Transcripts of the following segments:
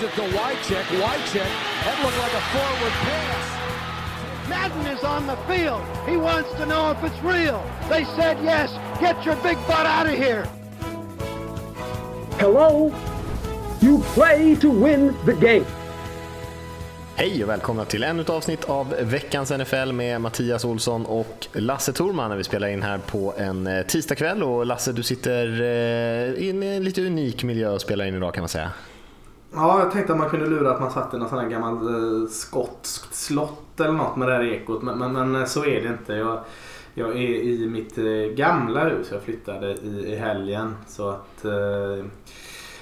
Gives it to Wycheck. Wycheck. That looked like a forward pass. Madden is on the field. He wants to know if it's real. They said yes. Get your big butt out of here. Hello? You play to win the game. Hej och välkomna till ännu ett avsnitt av veckans NFL med Mattias Olsson och Lasse Thorman när vi spelar in här på en eh, tisdagkväll. Och Lasse, du sitter eh, i en lite unik miljö och spelar in idag kan man säga. Ja, jag tänkte att man kunde lura att man satt i någon sån här gammal eh, skotskt slott eller något med det här ekot. Men, men, men eh, så är det inte. Jag, jag är i mitt eh, gamla hus. Jag flyttade i, i helgen. Så att eh,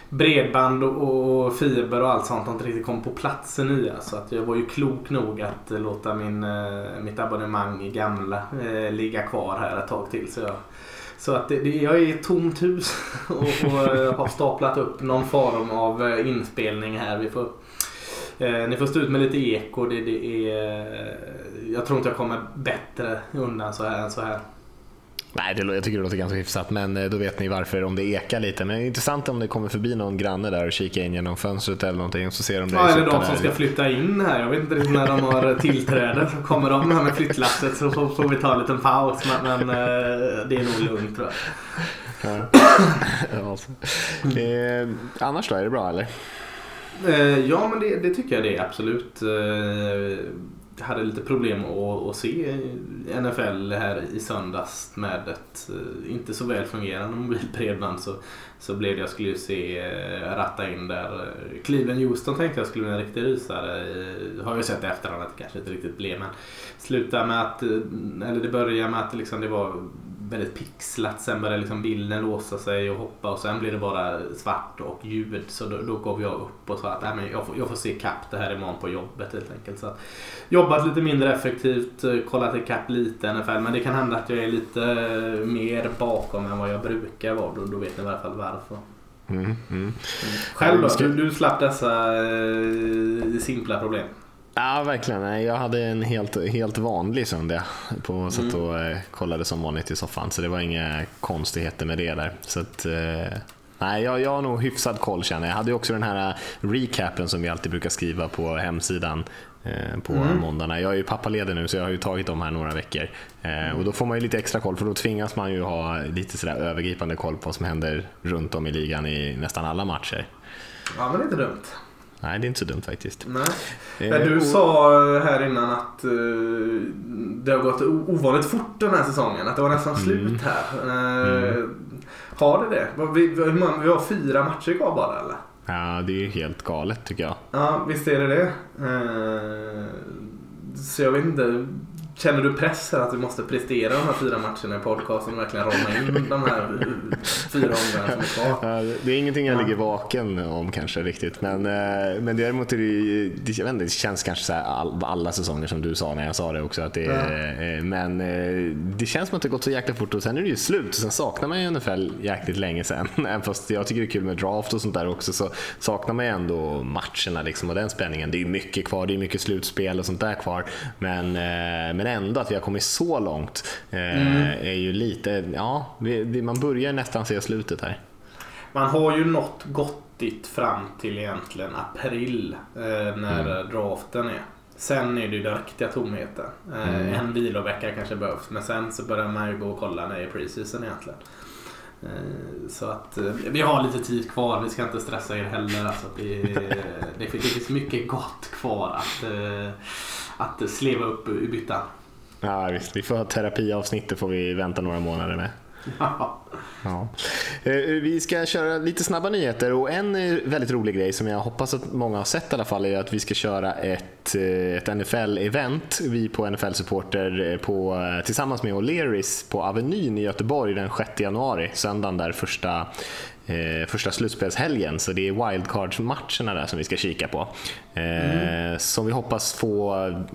bredband och, och, fiber och allt sånt har inte riktigt kommit på plats nya. Så att jag var ju klok nog att eh, låta min, eh, mitt abonnemang i gamla eh, ligga kvar här ett tag till. Så jag, så att det, det, jag är i ett tomt hus och, och eh, har staplat upp någon form av eh, inspelning här. Vi får, eh, ni får stå ut med lite eko. Det, det är, eh, jag tror inte jag kommer bättre undan så här än så här. Nej, det, jag tycker det låter ganska hyfsat, men eh, då vet ni varför om det ekar lite. Men det är intressant om det kommer förbi någon granne där och kikar in genom fönstret eller någonting och så ser de det Ja, eller de som ska flytta in här. Jag vet inte riktigt när de har tillträde. Så kommer de här med flyttlasset så får, vi ta en liten paus. Men, men eh, det är nog lugnt tror jag. Ja. eh, annars då, är det bra eller? Eh, ja, men det, det, tycker jag det är absolut. Hade lite problem att, att se NFL här i söndags med ett eh, inte så väl fungerande mobilbredband så, så blev det jag skulle se eh, ratta in där. Cleveland Houston tänkte jag skulle bli en riktig rysare. Eh, har ju sett i efterhand att det kanske inte riktigt blev men sluta med att, eller det började med att liksom det var väldigt pixlat. Sen började liksom bilden låsa sig och hoppa och sen blir det bara svart och ljud. Så då, då gav jag upp och sa att nej, jag, får, jag får se kapp det här imorgon på jobbet helt enkelt. Så jobbat lite mindre effektivt, eh, kollat ikapp lite NFL. Men det kan hända att jag är lite eh, mer bakom än vad jag brukar vara. Då, då vet ni i alla fall varför. Mm. Mm. Själv då? Du, du slapp dessa eh, simpla problem? Ja, verkligen. Jag hade en helt, helt vanlig söndag på sätt mm. och eh, kollade som vanligt i soffan, så det var inga konstigheter med det där. Så att, eh, nej, jag, jag har nog hyfsad koll känner jag. Jag hade också den här eh, recapen som vi alltid brukar skriva på hemsidan på mm. måndagarna. Jag är ju pappaledig nu så jag har ju tagit de här några veckor. och då får man ju lite extra koll för då tvingas man ju ha lite sådär övergripande koll på vad som händer runt om i ligan i nästan alla matcher. Ja men det är inte dumt. Nej, det är inte så dumt faktiskt. Nej. Eh, du sa här innan att uh, det har gått ovanligt fort den här säsongen. Att det var nästan mm. slut här. Uh, mm. Har det det? Vi, vi, har fyra matcher kvar bara eller? Ja, det är helt galet tycker jag. Ja, visst är det det. Uh, så jag vet inte. Känner du press här att du måste prestera de här fyra matcherna i podcasten och verkligen ramma in de här fyra omgångarna som är kvar? det är ingenting jag ligger vaken om kanske riktigt. Men, eh, men däremot är det, det, jag vet inte, det känns kanske så all, alla säsonger som du sa när jag sa det också. Att det, ja. Eh, men eh, det känns som att det gått så jäkla fort och sen är det ju slut. Sen saknar man ju NFL jäkligt länge sen. Även fast jag tycker det är kul med draft och sånt där också så saknar man ju ändå matcherna liksom och den spänningen. Det är mycket kvar, det är mycket slutspel och sånt där kvar. Men, men ändå att vi har kommit så långt eh, mm. är ju lite, ja, man börjar nästan se slutet här. Man har ju nått gottigt fram till egentligen april eh, när mm. draften är. Sen är det ju den riktiga tomheten. Eh, mm. En vilovecka kanske behövs men sen så börjar man ju gå och kolla när är preseason egentligen. Så att vi har lite tid kvar, vi ska inte stressa er heller. Alltså det, det, det finns mycket gott kvar att, att sleva upp i byttan. Ja, visst. Vi får ha terapiavsnitt, det får vi vänta några månader med. Ja. ja. Eh, vi ska köra lite snabba nyheter och en eh, väldigt rolig grej som jag hoppas att många har sett i alla fall är att vi ska köra ett, eh, ett NFL-event, vi på NFL Supporter på, tillsammans med O'Learys på Avenyn i Göteborg den 6 januari, söndagen där första eh, första slutspelshelgen, så det är wildcards-matcherna där som vi ska kika på. Eh, mm. Som vi hoppas få,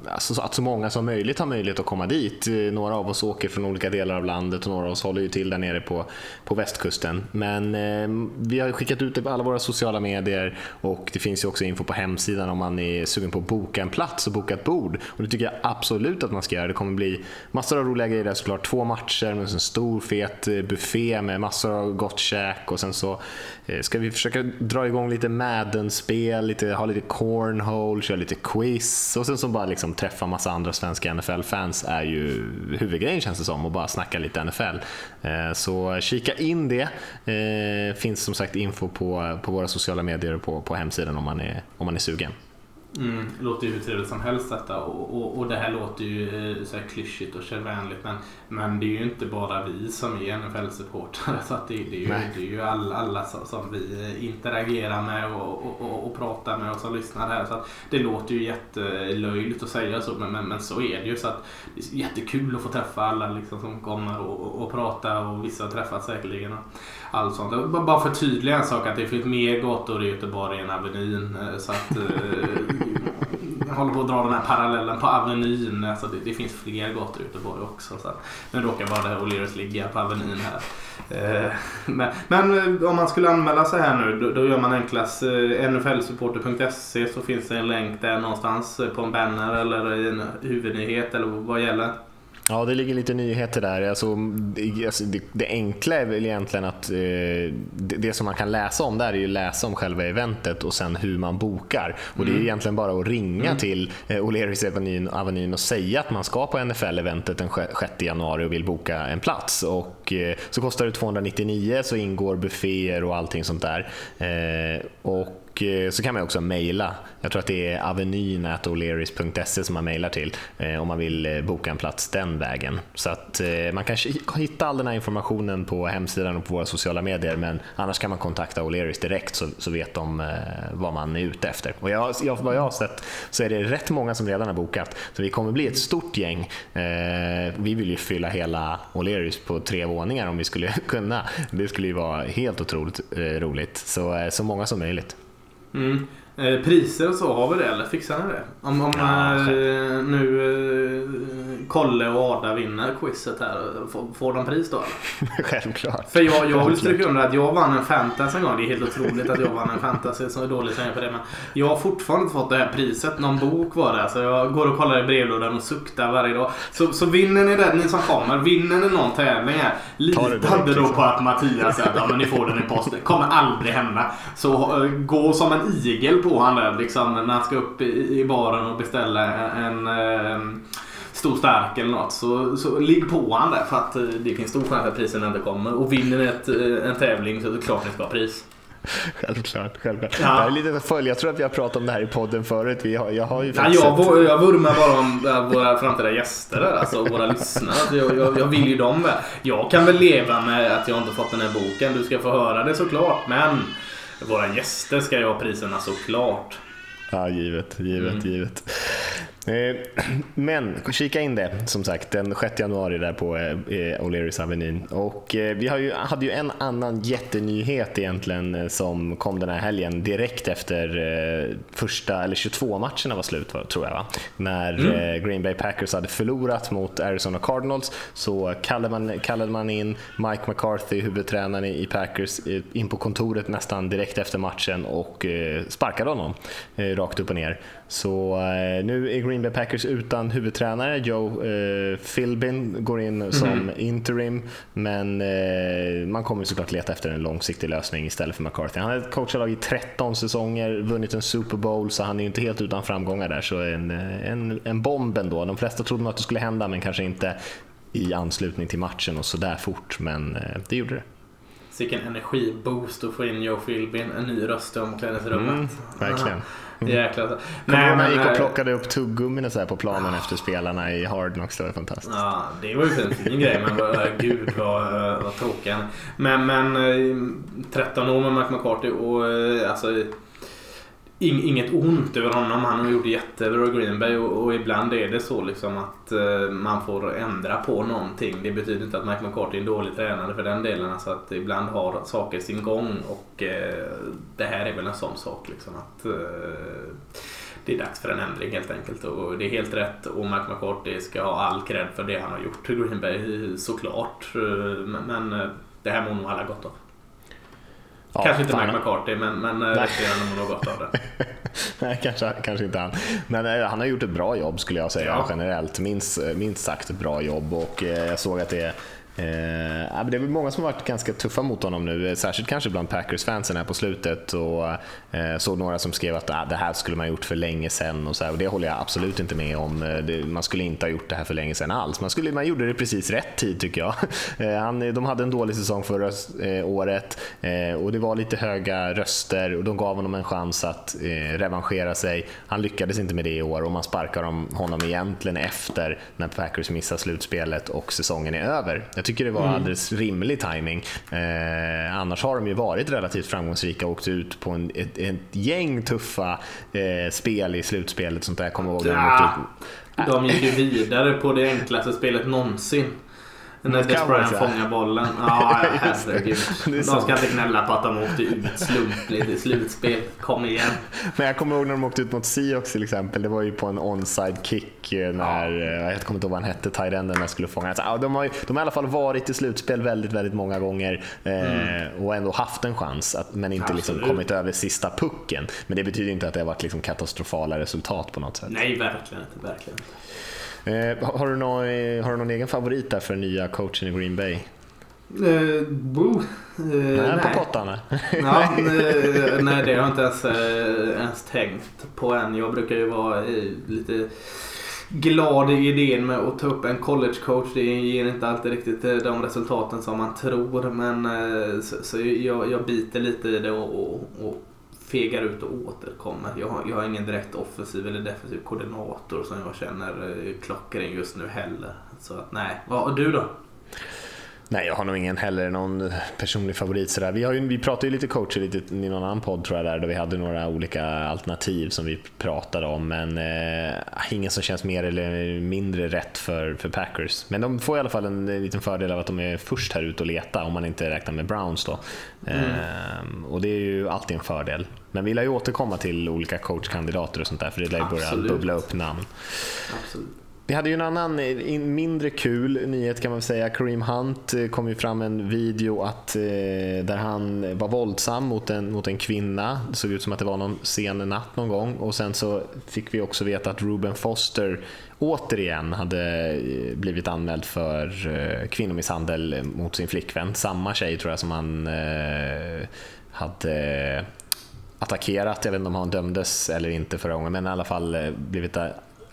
alltså, att så många som möjligt har möjlighet att komma dit. Eh, några av oss åker från olika delar av landet och några av oss håller ju till där nere på, på västkusten. Men eh, vi har skickat ut det på alla våra sociala medier och det finns ju också info på hemsidan om man är sugen på att boka en plats och boka ett bord. Och det tycker jag absolut att man ska göra. Det kommer bli massor av roliga grejer där såklart. Två matcher med en stor fet eh, buffé med massor av gott käk och sen så eh, ska vi försöka dra igång lite Madden-spel, lite, ha lite cornhole, köra lite quiz och sen så bara liksom träffa massa andra svenska NFL-fans är ju huvudgrejen känns det som och bara snacka lite NFL. Eh, så kika in det. Eh, finns som sagt info på, på våra sociala medier och på, på hemsidan om man är, om man är sugen. Mm, det låter ju hur trevligt som helst detta och, och, och det här låter ju eh, så här klyschigt och kärvänligt men, men det är ju inte bara vi som är NFL-supportrar så att det, det, är ju, det är ju alla, alla som, som vi interagerar med och, och, och, pratar med och som lyssnar här så att det låter ju jättelöjligt att säga så men, men, men, så är det ju så att det är jättekul att få träffa alla liksom, som kommer och, och, prata och vissa har träffat säkerligen. Allt sånt. Bara förtydliga en sak att det finns mer gator i Göteborg än Avenyn. Eh, så att, eh, jag håller på att dra den här parallellen på Avenyn. Alltså det, det finns fler gator i Göteborg också. Så nu råkar bara det O'Learys ligga på Avenyn här. Eh, men, men, eh, om man skulle anmäla sig här nu då, då gör man enklast nflsupporter.se så finns det en länk där någonstans på en banner eller i en huvudnyhet eller vad gäller. Ja, det ligger lite nyheter där. Alltså, det, alltså, det, det enkla är väl egentligen att eh, det, det, som man kan läsa om där är ju läsa om själva eventet och sen hur man bokar. Och mm. Det är mm. egentligen bara att ringa mm. till eh, O'Learys Avenyn, Avenyn och säga att man ska på NFL-eventet den 6 januari och vill boka en plats. Och, eh, så kostar det 299 så ingår bufféer och allting sånt där. Eh, och och eh, så kan man också mejla. Jag tror att det är avenynatoleris.se som man mejlar till eh, om man vill eh, boka en plats den vägen. Så att man kan hitta all den här informationen på hemsidan och på våra sociala medier men annars kan man kontakta O'Learys direkt så, så vet de vad man är ute efter. Och jag, jag, vad jag har sett så är det rätt många som redan har bokat så vi kommer bli ett stort gäng. Vi vill ju fylla hela O'Learys på tre våningar om vi skulle kunna. Det skulle ju vara helt otroligt roligt. Så, så många som möjligt. Mm. Eh, priser och så, har vi det eller fixar ni det? Om, om ja, eh, nu eh, Kolle och Ada vinner quizet här, får, får de pris då? Självklart. För jag, jag vill stryka under att jag vann en fantasy en gång. Det är helt otroligt att jag vann en fantasy som är dålig på det. Men jag har fortfarande inte fått det här priset. Någon bok var det. Så jag går och kollar i brevlådan och suktar varje dag. Så, så vinner ni den, ni som kommer, vinner ni någon tävling här. Litade då liksom. på att Mattias säger att ja, ni får den i posten. Kommer aldrig hända. Så uh, gå som en igel på han där liksom, när han ska upp i, i baren och beställa en, en stor stark eller något. Så, så ligg på han där för att eh, det finns stor chans att prisen inte kommer. Och vinner ni ett, eh, en tävling så är det klart ni ska ha pris. Självklart. självklart. Ja. Jag, är lite följ. jag tror att vi har pratat om det här i podden förut. Vi har, jag, har ju ja, jag, jag vurmar bara om våra framtida gäster, där, alltså våra lyssnare. Jag, jag, jag, vill ju dem väl. Jag kan väl leva med att jag inte fått den här boken. Du ska få höra det såklart. Men våra gäster ska ju ha priserna såklart. Ja, givet, givet, mm. givet. Eh, men kika in det som sagt den 6 januari där på eh, O'Learys Avenyn. Och eh, vi har ju, hade ju en annan jättenyhet egentligen som kom den här helgen direkt efter första, eller 22 matcherna var slut tror jag va? När mm. Green Bay Packers hade förlorat mot Arizona Cardinals så kallade man, kallade man in Mike McCarthy, huvudtränaren i Packers, in på kontoret nästan direkt efter matchen och sparkade honom rakt upp och ner. Så nu är Green Bay Packers utan huvudtränare. Joe eh, Philbin går in som mm. interim, men eh, man kommer såklart leta efter en långsiktig lösning istället för McCarthy. Han har coachat lag i 13 säsonger, vunnit en Super Bowl, så han är inte helt utan framgångar där. Så en, en, en bomb ändå. De flesta trodde nog att det skulle hända, men kanske inte i anslutning till matchen och sådär fort, men eh, det gjorde det. Vilken energiboost att få in Joe Philbin, en ny röst i omklädningsrummet. Mm, verkligen. Mm. Jäklar. Nej, man gick och plockade upp tuggummina så här på planen efter spelarna i Hard Knocks. Det var fantastiskt. Ja, det var ju en fin grej. Men gud vad, vad tråkig Men, men 13 år med Mike McCarthy och alltså inget ont över honom. Han gjorde jättebra i Green Bay och, och, ibland är det så liksom att eh, man får ändra på någonting. Det betyder inte att Mike McCarthy är en dålig tränare för den delen. Alltså att ibland har saker sin gång och eh, det här är väl en sån sak. Liksom, att eh, det är dags för en ändring helt enkelt. Och det är helt rätt och Mike McCarthy ska ha all cred för det han har gjort i Green Bay såklart. Eh, men eh, det här mår nog alla gott av. Ja, Kanske inte. Mike McCarthy, men, men eh, resterande mår nog gott av det. Nej, kanske, kanske inte han. Men eh, han har gjort ett bra jobb skulle jag säga Ja. generellt. Minst, minst sagt ett bra jobb och eh, jag såg att det Eh, det är väl många som har varit ganska tuffa mot honom nu, eh, särskilt kanske bland Packers-fansen här på slutet. Och, eh, såg några som skrev att ah, det här skulle man ha gjort för länge sedan och, så här, och det håller jag absolut inte med om. Eh, det, man skulle inte ha gjort det här för länge sedan alls. Man, skulle, man gjorde det precis rätt tid tycker jag. Eh, han, eh, de hade en dålig säsong förra året och det var lite höga röster och de gav honom en chans att revanschera sig. Han lyckades inte med det i år och man sparkar honom egentligen efter när Packers missar slutspelet och säsongen är över. Jag tycker det var alldeles rimlig timing. Eh, annars har de ju varit relativt framgångsrika och åkt ut på en, ett, ett gäng tuffa eh, spel i slutspelet. Sånt där. Jag kommer ihåg Ja, de gick ju vidare på det enklaste spelet någonsin. När Mot Des Cowboys, Bryant ja. fångar bollen. Ja, herregud. De ska inte gnälla på att de åkte ut slumpligt i slutspel. Kom igen. Men jag kommer ihåg när de åkte ut mot Seahawks till exempel. Det var ju på en onside kick eh, när, eh, jag kommer inte ihåg vad han hette, tight-enden när skulle fånga. Alltså, ja, de, har de har i alla fall varit i slutspel väldigt, väldigt många gånger eh, och ändå haft en chans, att, men inte liksom kommit över sista pucken. Men det betyder inte att det har varit liksom katastrofala resultat på något sätt. Nej, verkligen inte. Verkligen har, du någon, eh, har du någon egen favorit där för nya coachen i Green Bay? Uh, boo. Eh, Nej, på pottarna. Ja, nej, nej, det har jag inte ens, eh, ens tänkt på än. Jag brukar ju vara eh, lite glad i idén med att ta upp en collegecoach. Det ger inte alltid riktigt eh, de resultaten som man tror. Men eh, så, så jag, jag biter lite i det och, och, och fegar ut och återkommer. Jag har, jag har ingen direkt offensiv eller defensiv koordinator som jag känner eh, klockren just nu heller. Så att nej, vad har du då? Nej, jag har nog ingen heller någon personlig favorit. Sådär. Vi, har ju, vi pratade ju lite coacher lite, i någon annan podd tror jag där, där vi hade några olika alternativ som vi pratade om. Men eh, ingen som känns mer eller mindre rätt för, för Packers. Men de får i alla fall en liten fördel av att de är först här ute och leta om man inte räknar med Browns då. Eh, och det är ju alltid en fördel. Men vi lär ju återkomma till olika coachkandidater och sånt där för det lär ju börja bubbla upp namn. Absolut. Vi hade ju en annan eh, en mindre kul nyhet kan man väl säga. Kareem Hunt eh, kom ju fram en video att, eh, där han var våldsam mot en, mot en kvinna. Det såg ut som att det var någon sen natt någon gång. Och sen så fick vi också veta att Ruben Foster återigen hade blivit anmäld för kvinnomisshandel mot sin flickvän. Samma tjej tror jag som han hade attackerat. Jag vet inte om han dömdes eller inte förra gången, men i alla fall blivit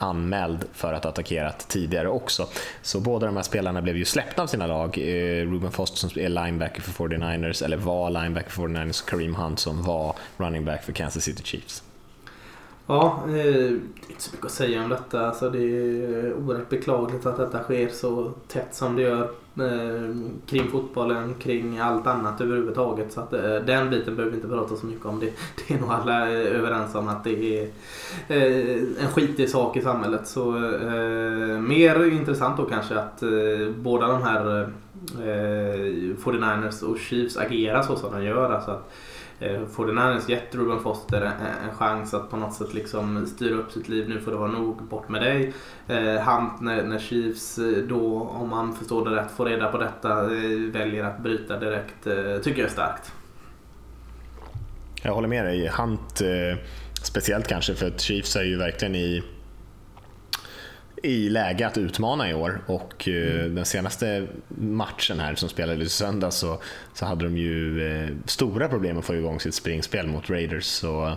anmäld för att ha attackerat tidigare också. Så båda de här spelarna blev ju släppta av sina lag. Eh, Ruben Foster som är linebacker för 49ers, eller var linebacker för 49ers, Kareem Hunt som var running back för Kansas City Chiefs. Ja, det är inte så mycket att säga om detta. Alltså, det är oerhört beklagligt att detta sker så tätt som det gör. Eh, kring fotbollen, kring allt annat överhuvudtaget. Så att, eh, den biten behöver vi inte prata så mycket om. Det, det är nog alla eh, överens om att det är en skitig sak i samhället. Så eh, mer intressant då kanske att eh, båda de här eh, 49ers och Chiefs agerar så som de gör. Alltså att, Får den här ens gett Ruben Foster en, en chans att på något sätt liksom styra upp sitt liv. Nu får det vara nog, bort med dig. Eh, Hunt när, när Chiefs eh, då, om man förstår det rätt, får reda på detta, eh, väljer att bryta direkt. Eh, tycker jag är starkt. Jag håller med dig. Hunt, speciellt kanske för att Chiefs är ju verkligen i i läge att utmana i år och mm. den senaste matchen här som spelades i söndag så, så hade de ju eh, stora problem att få igång sitt springspel mot Raiders. Så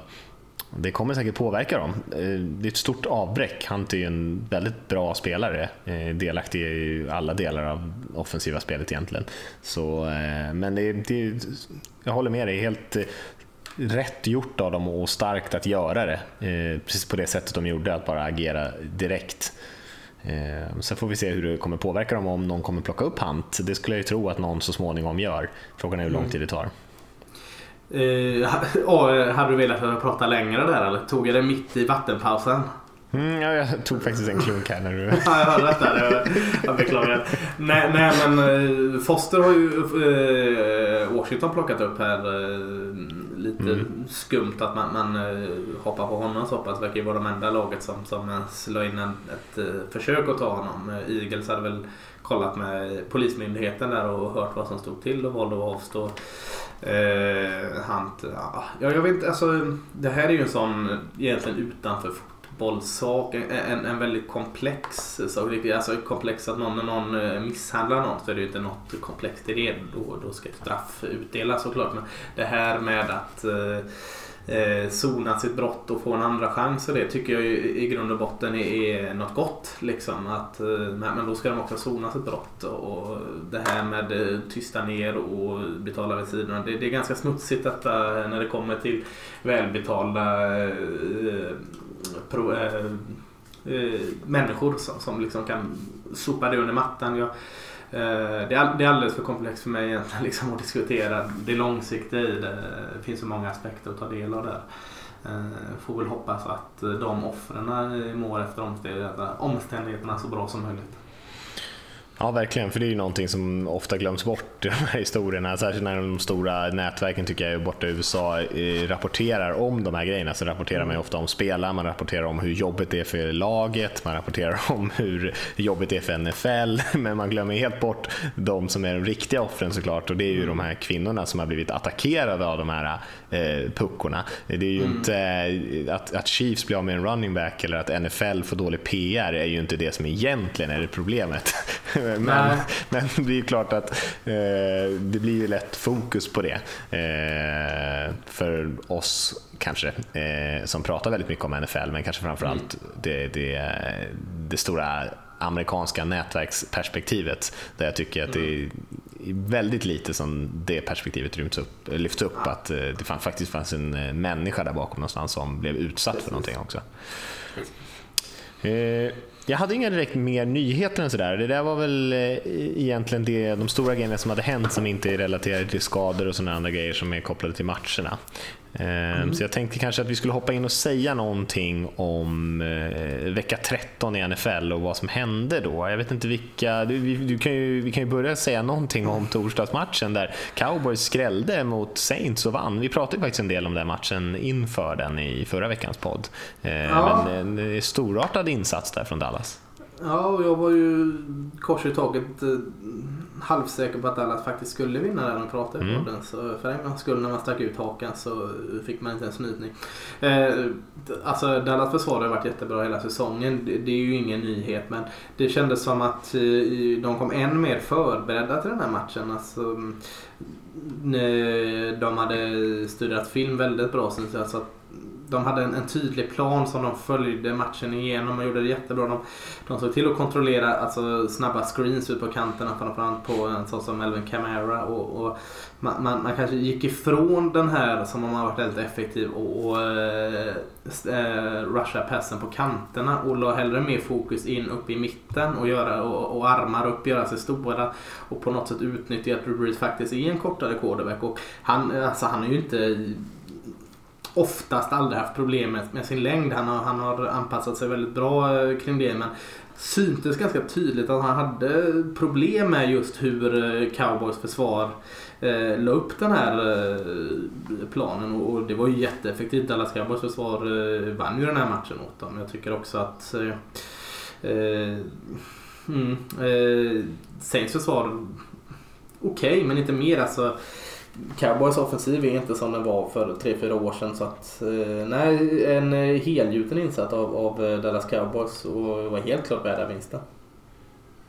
det kommer säkert påverka dem. Eh, det är ett stort avbräck. Hunt är ju en väldigt bra spelare, eh, delaktig i alla delar av offensiva spelet egentligen. Så, men det, det, jag håller med dig, helt rätt gjort av dem och starkt att göra det. Precis på det sättet de gjorde, att bara agera direkt. Eh, sen får vi se hur det kommer påverka dem om någon kommer plocka upp Hunt. Det skulle jag ju tro att någon så småningom gör. Frågan är hur lång tid det tar. Ja, hade du velat att jag prata längre där eller? Tog jag det mitt i vattenpausen? Mm, ja, jag tog faktiskt en klunk här när du... ja, jag hörde detta. Jag beklagar. Nej, nej, men eh, Foster har ju eh, Washington plockat upp här. Eh, lite mm. skumt att man, man eh, hoppar på honom så pass. Verkar ju vara de enda laget som, som slår in en, ett eh, försök att ta honom. Eagles hade väl kollat med Polismyndigheten där och hört vad som stod till och valde att avstå. Eh, han, ja, jag vet inte, alltså det här är ju en sån egentligen utanför fotbollssak, en, en, väldigt komplex sak. Alltså komplex att någon, när någon eh, misshandlar någon så är det ju inte något komplext i det. Då, då ska ett straff utdelas såklart. Men det här med att eh, eh sona sitt brott och få en andra chans och det tycker jag i grund och botten är, något gott. Liksom. Att, eh, men då ska de också sona sitt brott. Och det här med eh, tysta ner och betala vid sidorna. Det, det, är ganska smutsigt detta när det kommer till välbetalda eh, pro, eh, eh, människor som, som liksom kan sopa det under mattan. Jag, eh, det är, alldeles för komplext för mig egentligen liksom, att diskutera det långsiktiga i det. Det finns så många aspekter att ta del av där. Eh, får väl hoppas att de offren mår efter omständigheterna så bra som möjligt. Ja, verkligen. För det är ju någonting som ofta glöms bort i de här historierna. Särskilt när de stora nätverken, tycker jag, borta i USA eh, rapporterar om de här grejerna. Så rapporterar man ju ofta om spelare, man rapporterar om hur jobbigt det är för laget, man rapporterar om hur jobbigt det är för NFL. Men man glömmer helt bort de som är de riktiga offren såklart. Och det är ju de här kvinnorna som har blivit attackerade av de här eh, puckorna. Det är ju mm. inte eh, att, att Chiefs blir av med en running back eller att NFL får dålig PR är ju inte det som egentligen är problemet. men, men det är ju klart att eh, det blir ju lätt fokus på det. Eh, för oss kanske eh, som pratar väldigt mycket om NFL men kanske framförallt mm. det, det, det stora amerikanska nätverksperspektivet där jag tycker att det är väldigt lite som det perspektivet rymts upp, lyfts upp, att eh, det faktiskt fanns en eh, människa där bakom någonstans som blev utsatt för någonting också. Eh, jag hade inga direkt mer nyheter än sådär. Det där var väl eh, egentligen det, de stora grejerna som hade hänt som inte är relaterade till skador och sådana andra grejer som är kopplade till matcherna. Ehm, mm. Så jag tänkte kanske att vi skulle hoppa in och säga någonting om eh, vecka 13 i NFL och vad som hände då. Jag vet inte vilka, du, du kan ju, vi kan ju börja säga någonting om torsdagsmatchen där Cowboys skrällde mot Saints och vann. Vi pratade faktiskt en del om den matchen inför den i förra veckans podd. Ehm, ja. Men en storartad insats där från Dallas. Ja, och jag var ju kors i taget eh, halvsäker på att Dallas faktiskt skulle vinna där de pratade mm. podden. Så för en gångs skull när man stack ut hakan så fick man inte en snytning. Eh, alltså Dallas försvar har varit jättebra hela säsongen. Det, det, är ju ingen nyhet men det kändes som att eh, de kom än mer förberedda till den här matchen. Alltså, de hade studerat film väldigt bra sen så att de hade en, en, tydlig plan som de följde matchen igenom och gjorde det jättebra. De, de såg till att kontrollera alltså, snabba screens ut på kanterna framförallt på en sån som Melvin Camara. Och, och man, man, man, kanske gick ifrån den här som har varit väldigt effektiv och, och äh, rusha passen på kanterna och la hellre mer fokus in upp i mitten och, göra, och, och armar upp, göra sig stora och på något sätt utnyttja att Drew Brees faktiskt är en kortare quarterback. Och han, alltså, han är ju inte oftast aldrig haft problem med, med sin längd. Han har, han har anpassat sig väldigt bra eh, kring det. Men syntes ganska tydligt att han hade problem med just hur eh, Cowboys försvar eh, la upp den här eh, planen och, och, det var ju jätteeffektivt. Dallas Cowboys försvar eh, vann ju den här matchen åt dem. Jag tycker också att eh, eh mm, eh, Saints försvar okej okay, men inte mer. Alltså, Cowboys offensiv är inte som den var för 3-4 år sedan. Så att, eh, nej, en eh, helgjuten insats av, av eh, Dallas Cowboys och var helt klart värda vinsten.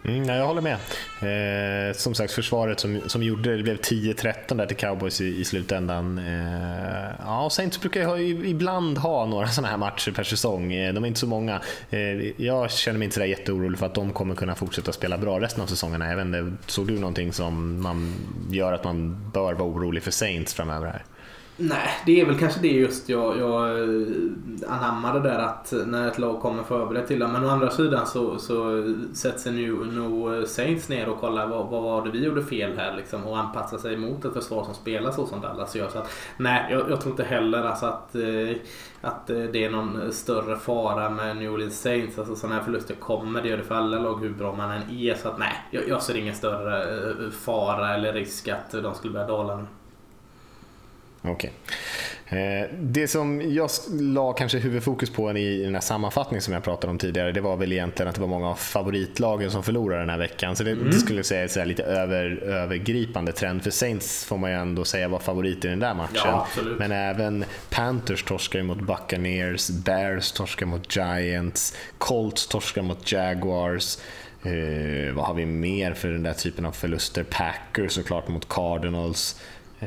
Mm, jag håller med. Eh, som sagt, försvaret som, som gjorde det, det blev 10-13 där till cowboys i, i slutändan. Eh, ja, Saints brukar ju ha, ibland ha några sådana här matcher per säsong. Eh, de är inte så många. Eh, jag känner mig inte så jätteorolig för att de kommer kunna fortsätta spela bra resten av säsongerna. Jag vet inte, såg du någonting som man gör att man bör vara orolig för Saints framöver? här? Nej, det är väl kanske det just jag, jag eh, anammade där att när ett lag kommer förberett till det. Men å andra sidan så, så sätter sig nu no eh, Saints ner och kollar vad, vad var det vi gjorde fel här liksom, och anpassar sig mot ett försvar som spelar så som Dallas gör. Så att, nej, jag, jag tror inte heller alltså att, eh, att det är någon större fara med New Orleans Saints. Alltså sådana här förluster kommer, det gör det för alla lag hur bra man än är. Så att nej, jag, jag ser ingen större fara eller risk att de skulle börja dala nu. Okej. Eh, det som jag la kanske huvudfokus på i den här sammanfattningen som jag pratade om tidigare, det var väl egentligen att det var många av favoritlagen som förlorade den här veckan. Så det, mm. skulle jag säga är lite över, övergripande trend. För Saints får man ju ändå säga var favorit i den där matchen. Ja, Men även Panthers torskar mot Buccaneers, Bears torskar mot Giants, Colts torskar mot Jaguars. Eh, vad har vi mer för den där typen av förluster? Packers såklart mot Cardinals.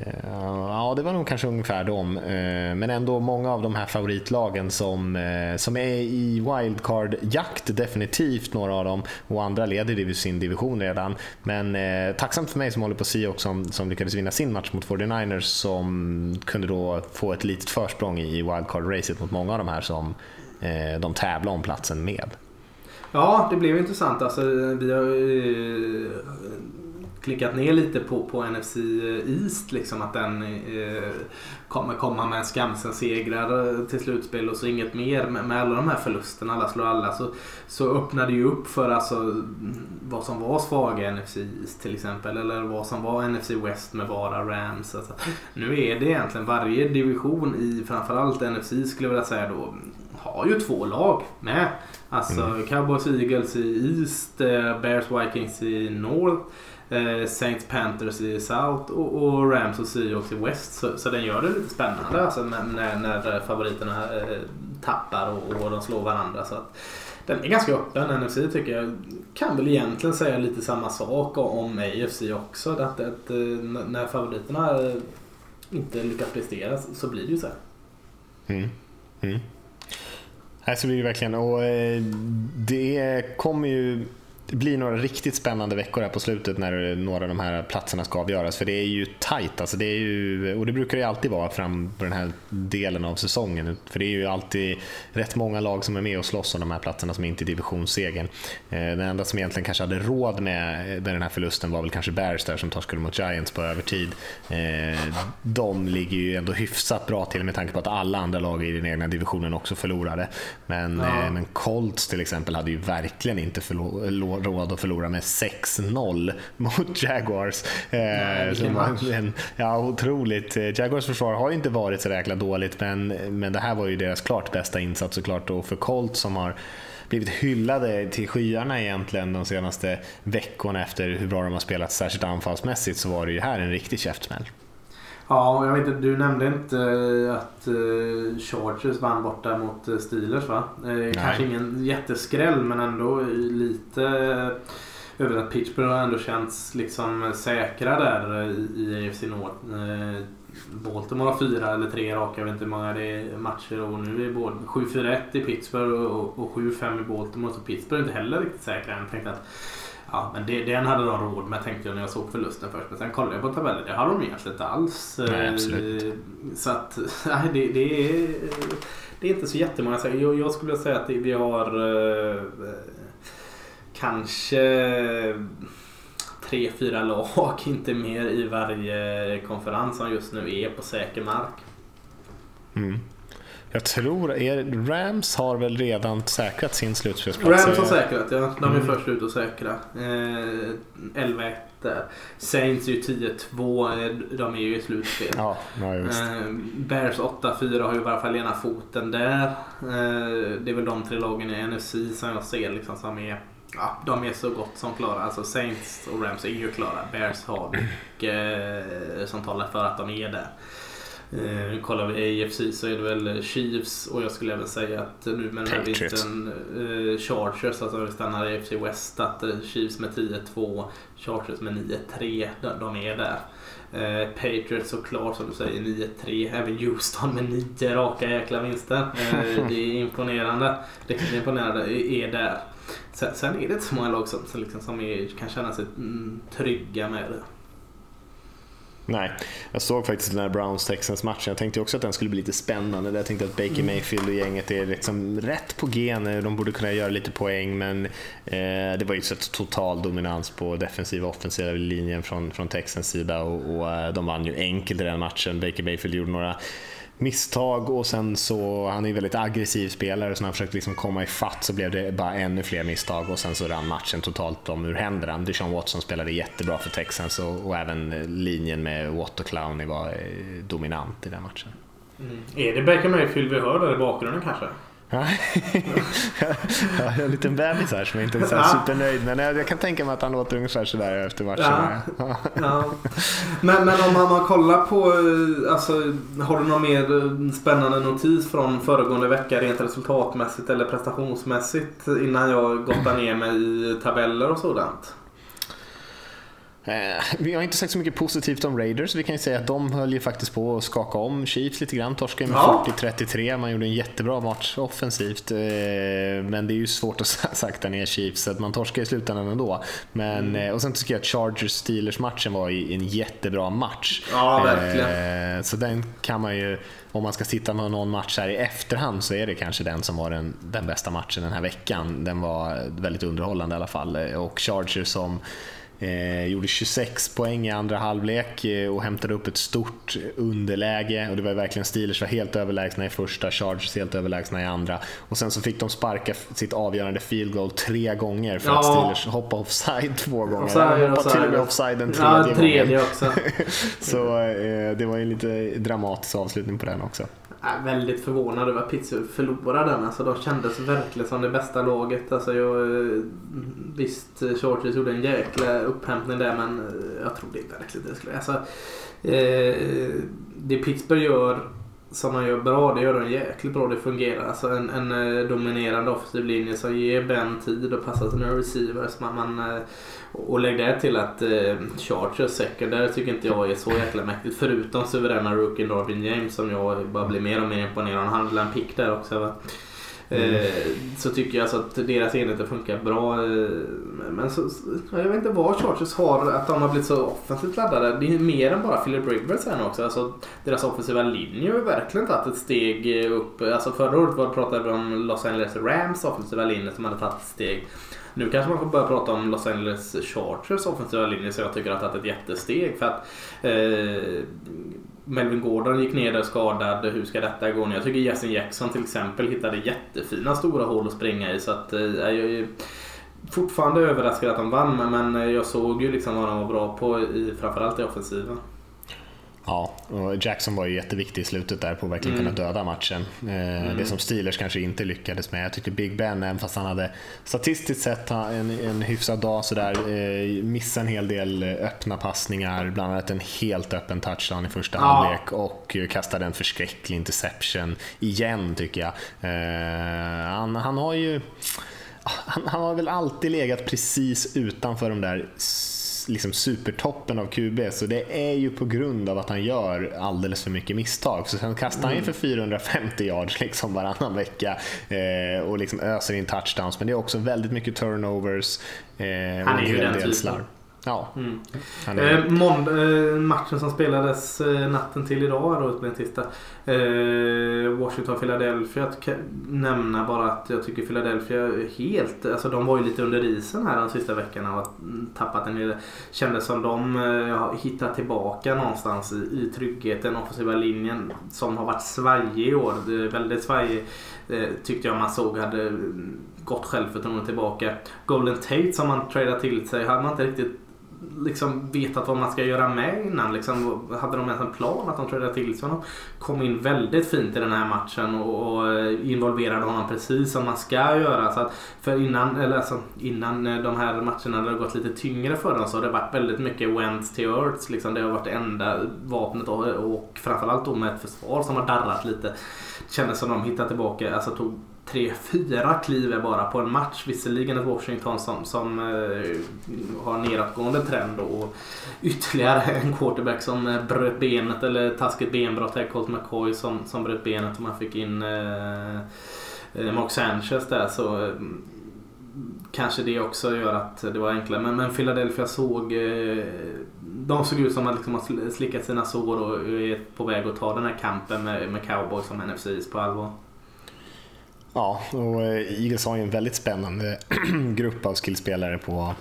Eh, ja, det var nog kanske ungefär dem. Eh, men ändå många av de här favoritlagen som, eh, som är i wildcard-jakt, definitivt några av dem. Och andra leder sin division redan. Men tacksamt för mig som håller på Seahawks som, som lyckades vinna sin match mot 49ers som kunde då få ett litet försprång i wildcard-racet mot många av de här som de tävlar om platsen med. Ja, det blev intressant. Alltså, vi har klickat ner lite på, på NFC East. Liksom, att den eh, kommer komma med Skamsen-segrar till slutspel och så inget mer. Med, med alla de här förlusterna, alla slår alla, så, så öppnade ju upp för alltså, vad som var svaga NFC East till exempel. Eller vad som var NFC West med bara Rams. Alltså, nu är det egentligen varje division i framförallt NFC skulle jag vilja säga då har ju två lag med. Alltså mm. Cowboys Eagles i East, eh, Bears Vikings i North eh, Saints Panthers i South och, och Rams och Seahawks i West. Så, så den gör det lite spännande alltså, när, när favoriterna eh, tappar och, och de slår varandra. Så att, den är ganska öppen. NFC tycker jag kan väl egentligen säga lite samma sak om AFC också. Att, att, eh, att när favoriterna eh, inte lyckas prestera så blir det ju så. Mm. Mm. Här så blir det verkligen. Och eh, det kommer ju det blir några riktigt spännande veckor här på slutet när några av de här platserna ska avgöras. För det är ju tajt, alltså det är ju, och det brukar det alltid vara fram på den här delen av säsongen. För det är ju alltid rätt många lag som är med och slåss om de här platserna som inte är divisionssegern. Eh, den enda som egentligen kanske hade råd med den här förlusten var väl kanske Bears där som torskade mot Giants på övertid. Eh, de ligger ju ändå hyfsat bra till med tanke på att alla andra lag i den egna divisionen också förlorade. Men, ja. Eh, men Colts till exempel hade ju verkligen inte förlorat råd att förlora med 6-0 mot Jaguars. Nej, eh, en, ja, otroligt. Jaguars försvar har inte varit så jäkla dåligt, men, men det här var ju deras klart bästa insats såklart. Och för Colt som har blivit hyllade till skyarna egentligen de senaste veckorna efter hur bra de har spelat, särskilt anfallsmässigt, så var det ju här en riktig käftsmäll. Ja, jag vet inte, du nämnde inte eh, att uh, Chargers vann borta mot uh, Steelers va? Uh, kanske ingen jätteskräll men ändå lite över att Pittsburgh har ändå känts liksom säkra där i, AFC North. Baltimore har fyra eller tre raka, jag vet inte hur många det är matcher och nu är både 7-4-1 i Pittsburgh och, och 7-5 i Baltimore så Pittsburgh är inte heller riktigt säkra Jag tänkte att Ja, men det, den hade de råd med tänkte jag när jag såg förlusten först. Men sen kollade jag på tabellen. Det hade de egentligen inte alls. Nej, absolut. Så att, nej, det, det, är, det är inte så jättemånga. Jag, jag skulle säga att vi har eh, kanske tre, fyra lag, inte mer i varje konferens som just nu är på säker mark. Mm. Jag tror, är, Rams har väl redan säkrat sin slutspelsplats? Rams har säkrat, ja. De är mm. först ut att säkra. Eh, 11-1 där. Saints är ju 10-2, eh, de är ju i slutspel. Ja, ja, eh, Bears 8-4 har ju i varje fall ena foten där. Eh, det är väl de tre lagen i NFC som jag ser liksom som är Ja, de är så gott som klara. Alltså Saints och Rams är ju klara. Bears har mycket eh, som talar för att de är där. Eh, kollar vi AFC så är det väl Chiefs och jag skulle även säga att nu med den här vintern eh, Chargers, alltså vi stannar i AFC West, att eh, Chiefs med 10-2, Chargers med 9-3, de, de är där. Eh, Patriots såklart som du säger 9-3. Även Houston med 9 raka jäkla vinster. Eh, det är imponerande. Riktigt imponerande är där. Sen, sen, är det inte så många lag som, som, liksom, som är, kan känna sig mm, trygga med det. Nej, jag såg faktiskt den här Browns-Texans-matchen. Jag tänkte också att den skulle bli lite spännande. Jag tänkte att Baker Mayfield och gänget är liksom rätt på gen. De borde kunna göra lite poäng, men eh, det var ju så total dominans på defensiva och offensiva linjen från, från Texans sida och, och eh, de vann ju enkelt i den matchen. Baker Mayfield gjorde några misstag och sen så, han är en väldigt aggressiv spelare så när han försökte liksom komma ifatt så blev det bara ännu fler misstag och sen så rann matchen totalt om ur händerna. Deshaun Watson spelade jättebra för Texans och, och även linjen med Watt och Clowney var eh, dominant i den matchen. Mm. Är det Baker Mayfield vi hör där i bakgrunden kanske? jag har en liten bebis här som inte är så supernöjd med. Jag, kan tänka mig att han låter ungefär sådär efter matchen. Ja. ja. Men, men om man, man kollar på, alltså, har du någon mer spännande notis från föregående vecka rent resultatmässigt eller prestationsmässigt innan jag gottar ner mig i tabeller och sådant? Eh, vi har inte sagt så mycket positivt om Raiders. Vi kan ju säga att de höll ju faktiskt på att skaka om Chiefs lite grann. Torskade med ja. 40-33. Man gjorde en jättebra match offensivt. Eh, men det är ju svårt att sakta ner Chiefs, så att man torskar i slutändan ändå. Men, mm. Eh, och sen tycker jag att Chargers-Steelers-matchen var en jättebra match. Ja, verkligen. Så den kan man ju, om man ska sitta med någon match här i efterhand så är det kanske den som var den, den bästa matchen den här veckan. Den var väldigt underhållande i alla fall. Och Chargers som Eh, gjorde 26 poäng i andra halvlek eh, och hämtade upp ett stort underläge. Och det var verkligen Steelers var helt överlägsna i första, Chargers helt överlägsna i andra. Och sen så fick de sparka sitt avgörande field goal tre gånger för ja. att Steelers hoppade offside två gånger. Offside, de hoppade till och med offside en tredje, ja, tredje gången. så eh, det var en lite dramatisk avslutning på den också är väldigt förvånad över att Pittsburgh förlorade den. Alltså, de kändes verkligen som det bästa laget. Alltså, jag, eh, visst, Chargers gjorde en jäkla upphämtning där men eh, jag trodde inte riktigt det skulle... Alltså, eh, det Pittsburgh gör som man gör bra, det gör de jäkligt bra. Det fungerar. Alltså en, en eh, dominerande offensiv linje som ger Ben tid och passar sina receivers. Man, man, eh, och lägg det till att eh, Chargers secondary tycker inte jag är så jäkla mäktigt. Förutom suveräna rookien Darwin James som jag bara blir mer och mer imponerad av. Han hade en pick där också. Va? Mm. Eh, så tycker jag alltså att deras enheter funkar bra. Eh, men så, jag vet inte vad Chargers har, att de har blivit så offensivt laddade. Det är mer än bara Philip Rivers här nu också. Alltså, deras offensiva linje har verkligen tagit ett steg upp. Alltså förra året pratade vi om Los Angeles Rams offensiva linje som hade tagit ett steg. Nu kanske man får börja prata om Los Angeles Chargers offensiva linje som jag tycker har tagit ett jättesteg. För att eh, Melvin Gordon gick ner där skadad. Hur ska detta gå nu? Jag tycker Jason Jackson till exempel hittade jättefina stora hål att springa i. Så att, eh, jag är fortfarande överraskad att de vann men jag såg ju liksom vad de var bra på i, framförallt i offensiven. Ja, och Jackson var ju jätteviktig i slutet där på att verkligen mm. kunna döda matchen. Eh, mm. Det som Steelers kanske inte lyckades med. Jag tycker Big Ben, även fast han hade statistiskt sett en, en hyfsad dag sådär, eh, missade en hel del öppna passningar, bland annat en helt öppen touchdown i första ja. halvlek och kastade en förskräcklig interception igen tycker jag. Eh, han, han har ju han, han har väl alltid legat precis utanför de där liksom supertoppen av QB, så det är ju på grund av att han gör alldeles för mycket misstag. Så sen kastar han ju för 450 yards liksom varannan vecka eh, och liksom öser in touchdowns, men det är också väldigt mycket turnovers eh, han är ju den typen. Ja. Mm. Eh, månd- eh, matchen som spelades eh, natten till idag då, med tisdag. Eh, Washington-Philadelphia. Nämna bara att jag tycker Philadelphia helt, alltså de var ju lite under isen här de sista veckorna och tappat en del. Kändes som de eh, har hittat tillbaka någonstans i, i tryggheten, offensiva linjen som har varit svajig i år. Väldigt svajig eh, tyckte jag man såg hade gott självförtroende tillbaka. Golden Tate som man tradade till sig hade man inte riktigt liksom vetat vad man ska göra med innan. Liksom, hade de ens en plan att de trädde till sig honom? Kom in väldigt fint i den här matchen och, och involverade honom precis som man ska göra. Så att, för innan, eller alltså, innan eh, de här matcherna det gått lite tyngre för dem så har det varit väldigt mycket went to earth. Liksom. Det har varit det enda vapnet och, och framförallt då med ett försvar som har darrat lite. Det kändes som de hittade tillbaka, alltså tog tre, fyra kliv är bara på en match. Visserligen ett Washington som, som eh, har nedåtgående trend och ytterligare en quarterback som eh, bröt benet eller taskigt benbrott här, Colt McCoy som, som bröt benet och man fick in eh, eh, Mark Sanchez där. Så, eh, kanske det också gör att det var enklare. Men, men Philadelphia såg eh, de såg ut som att liksom har slickat sina sår och är på väg att ta den här kampen med, med cowboys som NFC på allvar. Ja, och eh, Eagles har ju en väldigt spännande grupp av skillspelare på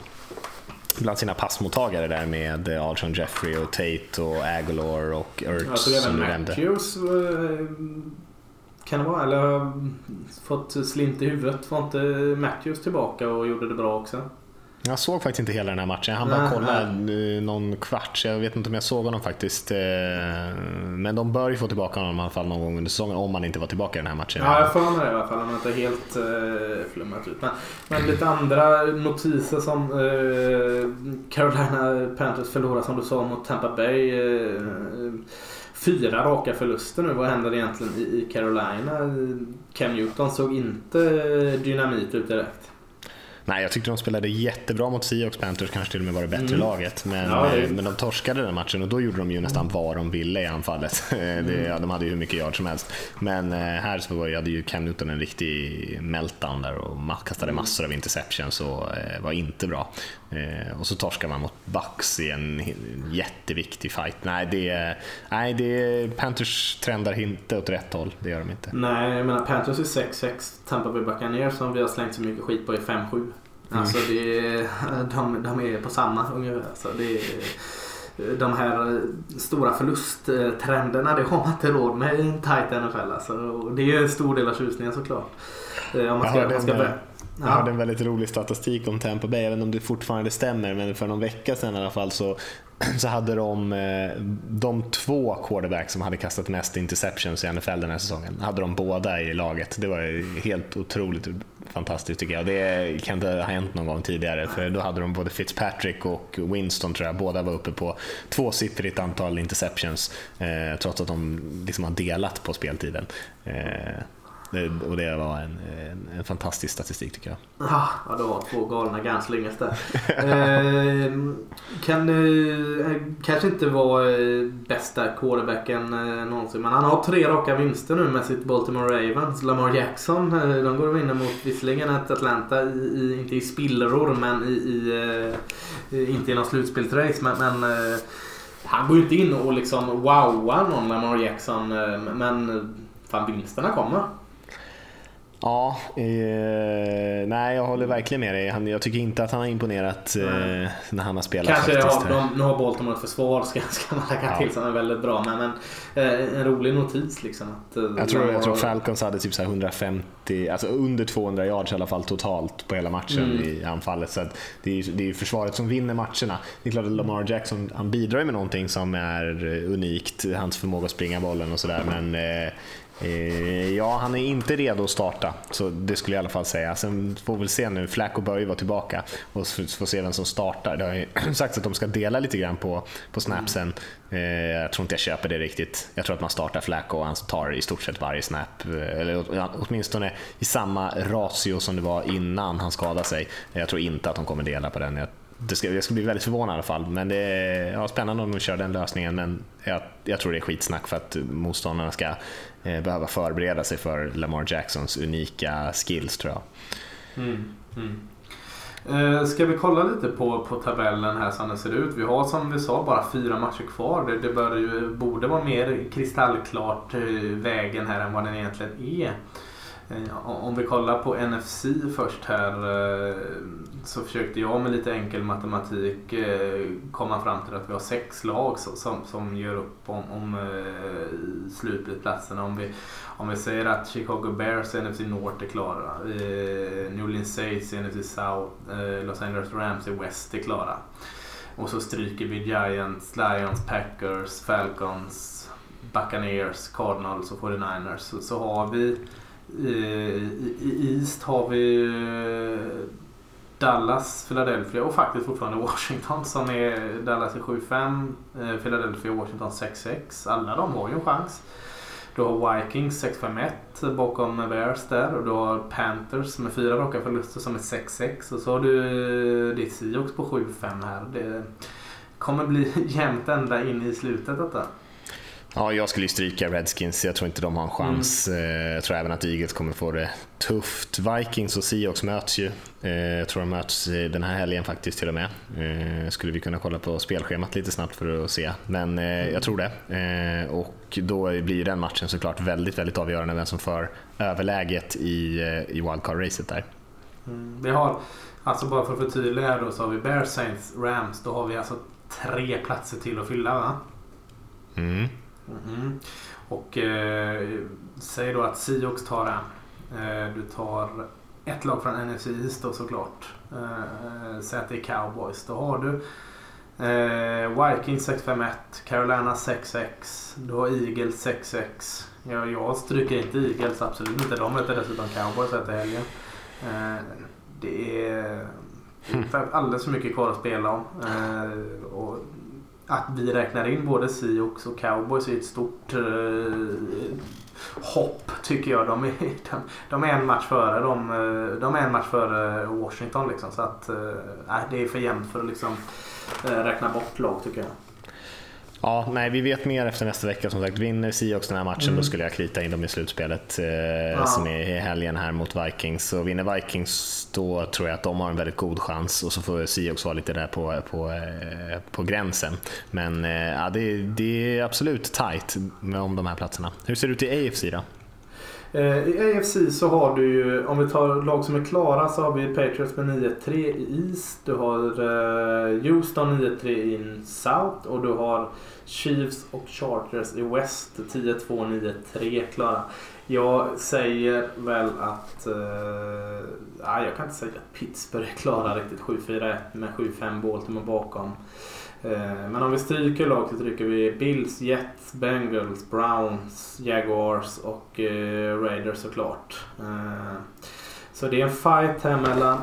bland sina passmottagare där med Alshon Jeffrey och Tate och Aguilar och Ertz. Jag såg även Matthews eh, kan det vara, eller har fått slint i huvudet. Var inte Matthews tillbaka och gjorde det bra också? Jag såg faktiskt inte hela den här matchen. Han bara kollade någon kvart, så jag vet inte om jag såg honom faktiskt. Eh, men de bör ju få tillbaka honom i alla fall någon gång under säsongen, om han inte var tillbaka i den här matchen. Ja, jag får det i alla fall. Han har inte helt uh, flummat ut. Men, men lite andra notiser som uh, Carolina Panthers förlorar som du sa mot Tampa Bay. Uh, fyra raka förluster nu. Vad händer egentligen i Carolina? Cam Newton såg inte dynamit ut direkt. Nej, jag tyckte de spelade jättebra mot Seahawks Panthers, kanske till och med var det bättre mm. laget. Men, ja, det... men de torskade den matchen och då gjorde de ju nästan vad de ville i anfallet. Mm. Det, ja, de hade ju hur mycket yard som helst. Men eh, här så var, hade ju Cam Newton en riktig meltdown där och kastade mm. massor av interceptions och eh, var inte bra. Eh, och så torskar man mot Bucks i en jätteviktig fight. Nej, det, nej det, Panthers trendar inte åt rätt håll. Det gör de inte. Nej, jag menar Panthers är 6-6. Tampa Bay Buccaneers som vi har slängt så mycket skit på är 5-7. Mm. Alltså det, de, de är på samma ungefär. Alltså det, de här stora förlusttrenderna, det har man inte råd med i en tight NFL. Alltså. Det är en stor del av tjusningen såklart. Eh, om man ska, man ska jag hörde en väldigt rolig statistik om Tampa Bay, jag inte om det fortfarande stämmer, men för någon vecka sedan i alla fall så, så hade de eh, de två quarterbacks som hade kastat mest interceptions i NFL den här säsongen, hade de båda i laget. Det var helt otroligt fantastiskt tycker jag. Det kan inte ha hänt någon gång tidigare, för då hade de både Fitzpatrick och Winston tror jag, båda var uppe på tvåsiffrigt antal interceptions, eh, trots att de liksom har delat på speltiden. Eh, och det var en, en, en, fantastisk statistik tycker jag. Ja, det var två galna ganslingar där. eh, kan eh, kanske inte vara eh, bästa quarterbacken eh, någonsin men han har tre raka vinster nu med sitt Baltimore Ravens. Lamar Jackson, eh, de går och vinner mot visserligen ett Atlanta, i, i, inte i spillror men i, i eh, inte i någon slutspelsrace men, men eh, han går ju inte in och liksom wowar någon Lamar Jackson eh, men fan vinsterna kommer. Ja, eh, nej jag håller verkligen med dig. Han, jag tycker inte att han har imponerat eh, när han har spelat. Kanske faktiskt, har, de, nu har Baltimore ett försvar ska, ska man lägga ja. till som är väldigt bra. Men, men eh, en rolig notis liksom. Att, eh, jag, tror, jag tror Falcons hade typ så 150, alltså under 200 yards i alla fall totalt på hela matchen mm. i anfallet. Så det, är, det är försvaret som vinner matcherna. Det är klart att Lamar Jackson han bidrar med någonting som är unikt, hans förmåga att springa bollen och sådär. Men eh, Eh, Eh, ja, han är inte redo att starta, så det skulle jag i alla fall säga. Sen får vi väl se nu, Flacco bör ju vara tillbaka och får se vem som startar. Det har ju sagts att de ska dela lite grann på, på snapsen. Eh, jag tror inte jag köper det riktigt. Jag tror att man startar Flacco och han tar i stort sett varje snap, eh, eller åtminstone i samma ratio som det var innan han skadade sig. Jag tror inte att de kommer dela på den. Jag det ska, jag ska bli väldigt förvånad i alla fall. Men det är ja, spännande om de kör den lösningen. Men jag, jag tror det är skitsnack för att motståndarna ska Eh, behöva förbereda sig för Lamar Jacksons unika skills tror jag. Mm, mm. Eh, ska vi kolla lite på, på tabellen här som den ser ut? Vi har som vi sa bara fyra matcher kvar. Det, det bör ju, borde vara mer kristallklart eh, vägen här än vad den egentligen är. Eh, om vi kollar på NFC först här så försökte jag med lite enkel matematik eh, komma fram till att vi har sex lag som, som gör upp om, om eh, slutplatserna. Om vi, om vi säger att Chicago Bears NFC North är klara, eh, New Orleans Saints NFC South, Los Angeles Rams i West är klara. Och så stryker vi Giants, Lions, Packers, Falcons, Buccaneers, Cardinals och 49ers. Så, så har vi i East har vi Dallas, Philadelphia och faktiskt fortfarande Washington som är Dallas är 7-5, eh, Philadelphia och Washington 6-6. Alla de har ju en chans. Du har Vikings 6-5-1 bakom Bears där och du har Panthers med fyra raka förluster som är 6-6 och så har du eh, ditt Seahawks på 7-5 här. Det kommer bli jämnt ända in i slutet detta. Ja, jag skulle ju stryka Redskins. Jag tror inte de har en chans. Mm. Jag tror även att Eagles kommer få det tufft. Vikings och Seahawks möts ju. Eh, jag tror de möts den här helgen faktiskt till och med. Eh, skulle vi kunna kolla på spelschemat lite snabbt för att se. Men jag tror det. Och då blir den matchen såklart väldigt, väldigt avgörande vem som för överläget i, i wildcard-racet där. Mm. Vi har, alltså bara för att förtydliga då, så har vi Bears, Saints, Rams. Då har vi alltså tre platser till att fylla va? Mm. Mm. Och eh, säg då att Seahawks tar den. Eh, du tar ett lag från NFC East då såklart. Eh, säg att det är Cowboys. Då har du eh, Vikings 6-5-1, Carolina 6-6. Du har Eagles 6-6. Ja, jag stryker inte Eagles, absolut inte. De möter dessutom Cowboys efter helgen. Eh, det är alldeles för mycket kvar att spela om. Eh, och att vi räknar in både Seahawks och Cowboys är ett stort eh, hopp tycker jag. De är, de, de, är en match före, de, eh, de är en match före Washington. Liksom, så att, eh, det är för jämnt för att liksom, eh, räkna bort lag tycker jag. Ja, nej, vi vet mer efter nästa vecka. Som sagt, vinner Seahawks den här matchen mm. då skulle jag krita in dem i slutspelet eh, ja. som är i helgen här mot Vikings. Så vinner Vikings då tror jag att de har en väldigt god chans och så får Seahawks vara lite där på, på, eh, på gränsen. Men eh, ja, det, det är absolut tight om de här platserna. Hur ser det ut i AFC då? Eh, I AFC så har du ju, om vi tar lag som är klara så har vi Patriots med 9-3 i East. Du har eh, Houston 9-3 i South och du har Chiefs och Chargers i West 10-2, 9-3 klara. Jag säger väl att... Eh, jag kan inte säga att Pittsburgh är klara riktigt 7-4-1 med 7-5 Baltimore bakom. Eh, men om vi stryker lag så stryker vi Bills, Jets, Bengals, Browns, Jaguars och eh, Raiders såklart. Eh, så det är en fight här mellan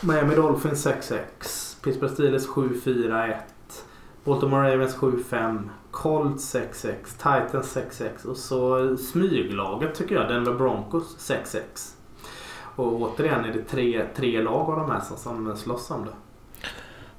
Miami Dolphins 6-6, Pittsburgh Steelers 7-4-1 Baltimore Ravens 7-5. Colts 6-6. Titans 6-6. Och så smyglaget tycker jag. Denver Broncos 6-6. Och återigen är det tre, tre lag av de här som, som slåss om det.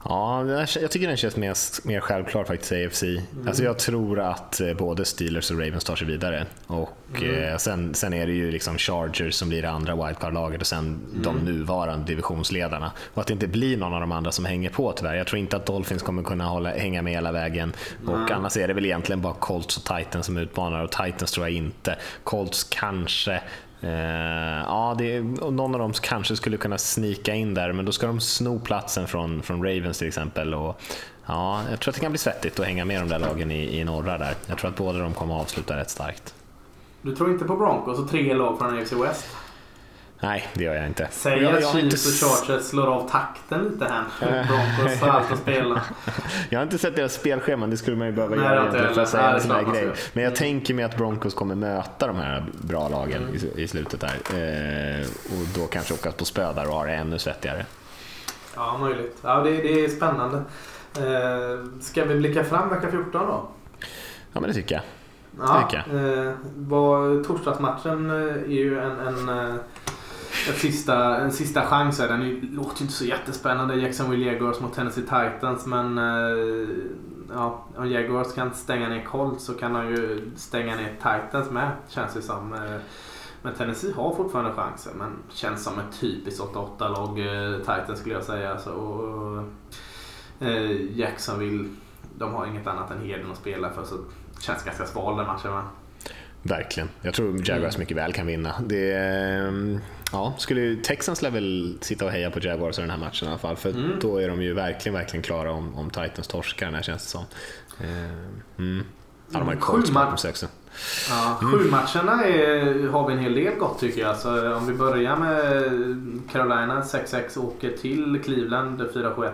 Ja, jag tycker den känns mer, mer självklar faktiskt i AFC. Mm. Alltså jag tror att eh, både Steelers och Ravens tar sig vidare. Och mm. eh, sen, sen är det ju liksom Chargers som blir det andra wildcard-laget och sen mm. de nuvarande divisionsledarna. Och att det inte blir någon av de andra som hänger på tyvärr. Jag tror inte att Dolphins kommer kunna hålla, hänga med hela vägen. Och annars är det väl egentligen bara Colts och Titans som utmanar och Titans tror jag inte. Colts kanske, Eh, ja, det, någon av dem kanske skulle kunna snika in där, men då ska de sno platsen från, från Ravens till exempel. Och, ja, jag tror att det kan bli svettigt att hänga med de där lagen i, i norra där. Jag tror att båda de kommer att avsluta rätt starkt. Du tror inte på Broncos och tre lag från AFC West? Nej, det gör jag inte. Säg att Chiefs och Chargers slår av takten lite här. Broncos har allt att spela. Jag har inte sett deras spelscheman, det skulle man ju behöva Nej, göra egentligen för att säga en sån här grej. Men jag mm. tänker mig att Broncos kommer möta de här bra lagen mm. i, i, slutet där. Eh, och då kanske åka på spö där och ha det ännu svettigare. Ja, möjligt. Ja, det, det är spännande. Eh, ska vi blicka fram vecka 14 då? Ja, men det tycker jag. Ja, eh, var, torsdagsmatchen eh, är ju en, en eh, en sista, en sista chans. Den är, låter inte så jättespännande. Jacksonville Jaguars mot Tennessee Titans. Men eh, ja, om Jaguars kan stänga ner Colts så kan de ju stänga ner Titans med. Känns det som. Eh, men Tennessee har fortfarande chansen. Men känns som ett typiskt 8-8-lag eh, Titans skulle jag säga. Så, och, Jacksonville, de har inget annat än Heden att spela för. Så känns ganska sval den matchen. Va? Verkligen. Jag tror Jaguars mm. mycket väl kan vinna. Det, ehm, ja, skulle, Texans lär väl sitta och heja på Jaguars i den här matchen i alla fall. För mm. då är de ju verkligen, verkligen klara om, om Titans torskar den här känns det som. Ehm, mm. Ja, de har ju Colts bakom sig också. Ja, mm. Sju matcherna är, har vi en hel del gott tycker jag. Så om vi börjar med Carolina 6-6 åker till Cleveland 4-7-1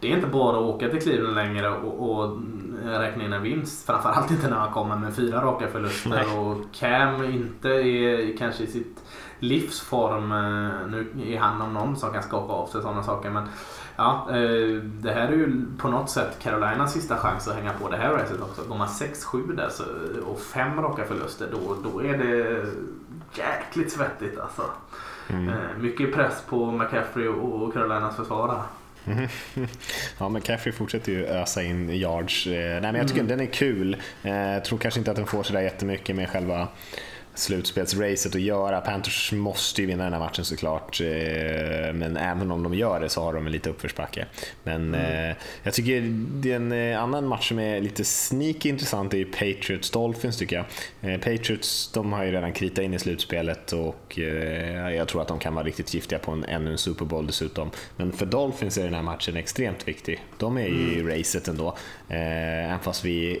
det är inte bara att åka till Cleveland längre och, och räkna in en vinst. Framförallt inte när man kommer med fyra raka förluster Nej. och Cam inte är kanske i sitt livsform. Eh, nu är han om någon som kan skaka av sig sådana saker. Men ja, eh, det här är ju på något sätt Carolinas sista chans att hänga på det här racet också. Går man 6-7 där så, och fem raka förluster då, då är det jäkligt svettigt alltså. Mm. Eh, mycket press på McCaffrey och Carolinas försvarare. ja, men Caffrey fortsätter ju ösa in yards. Eh, nej, men jag tycker mm. den är kul. Eh, jag tror kanske inte att den får sådär jättemycket med själva slutspelsracet att göra. Panthers måste ju vinna den här matchen såklart, eh, men även om de gör det så har de en lite uppförsbacke. Men mm. jag tycker det är en annan match som är lite sneaky intressant är ju Patriots-Dolphins tycker jag. Patriots de har ju redan kritat in i slutspelet och jag tror att de kan vara riktigt giftiga på en, ännu en Super Bowl dessutom. Men för Dolphins är den här matchen extremt viktig. De är i mm. racet ändå, även fast vi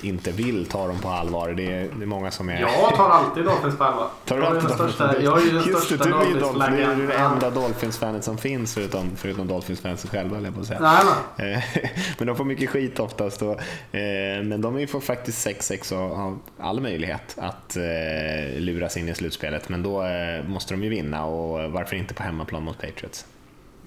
inte vill ta dem på allvar. Det är, det är många som är... Jag tar alltid Dolphins på allvar. Tar du jag? Största, är ju den Just största det, du är, Dolphins du är det enda Dolphins-fanet som finns förutom, förutom Dolphins-fansen själva, jag på att säga. Nej, nej. Eh, men de får mycket skit oftast. Och, eh, men de får faktiskt 6-6 och har all möjlighet att eh, luras in i slutspelet. Men då måste de ju vinna och varför inte på hemmaplan mot Patriots?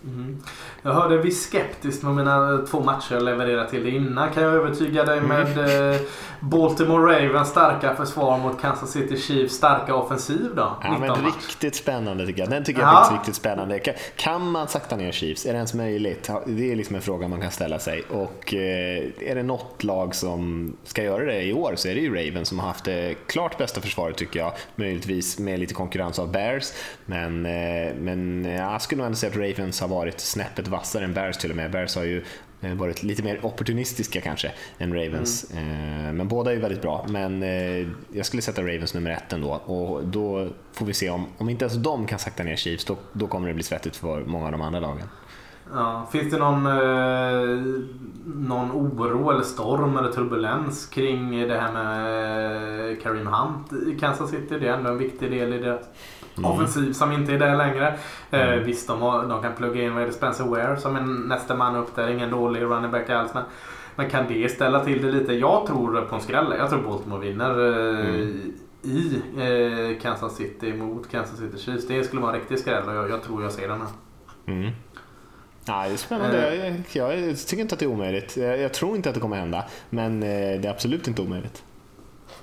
Mm. Jag hörde viss skeptiskt med mina två matcher jag levererade till det innan. Kan jag övertyga dig med mm. Baltimore Ravens starka försvar mot Kansas City Chiefs starka offensiv då? Ja, men riktigt spännande tycker jag. Den tycker jag är riktigt spännande. Kan, kan, man sakta ner Chiefs? Är det ens möjligt? Det är liksom en fråga man kan ställa sig. Och eh, är det något lag som ska göra det i år så är det ju Ravens som har haft det klart bästa försvaret tycker jag. Möjligtvis med lite konkurrens av Bears. Men, eh, men jag skulle nog ändå säga att Ravens har varit snäppet vassare än Bears till och med. Bears har ju eh, varit lite mer opportunistiska kanske än Ravens. Mm. Men båda är väldigt bra. Men eh, jag skulle sätta Ravens nummer ett ändå och då får vi se om, om inte ens de kan sakta ner Chiefs, då, då kommer det bli svettigt för många av de andra lagen. Ja, finns det någon, eh, någon oro eller storm eller turbulens kring det här med Karim Hunt i Kansas City? Det är ändå en viktig del i deras mm. offensiv som inte är där längre. Eh, mm. visst, de, har, de kan plugga in vad Spencer Ware som är nästa man upp där. Ingen dålig running back alls. Men, men kan det ställa till det lite? Jag tror på en skräll. Jag tror Baltimore vinner eh, mm. i eh, Kansas City mot Kansas City Chiefs. Det skulle vara en riktig skräll och jag, jag tror jag ser den här. Mm. Ja, det är spännande. Jag, jag, tycker inte att det är omöjligt. Jag, jag, tror inte att det kommer hända, men det är absolut inte omöjligt.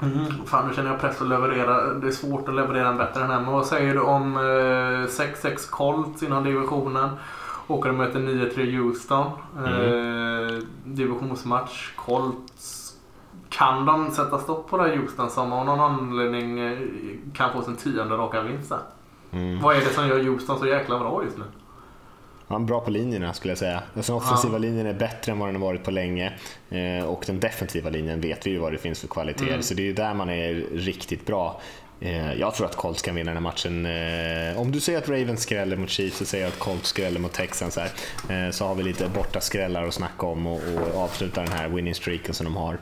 Mm, fan, nu känner jag press att leverera. Det är svårt att leverera en bättre än här. Men vad säger du om eh, 6-6 Colts inom divisionen? Åker och möter 9-3 Houston. Mm. Eh, divisionsmatch. Colts. Kan de sätta stopp på det här Houston som av någon anledning eh, kan få sin tionde raka vinst mm. Vad är det som gör Houston så jäkla bra just nu? Han är bra på linjerna skulle jag säga. Den offensiva ja. linjen är bättre än vad den har varit på länge. Eh, och den defensiva linjen vet vi ju vad det finns för kvaliteter. Mm. Så det är där man är riktigt bra. Eh, jag tror att Colts kan vinna den här matchen. Eh, om du säger att Ravens skräller mot Chiefs så säger jag att Colts skräller mot Texans här. Eh, så har vi lite borta skrällar att snacka om och, och avsluta den här winning streaken som de har.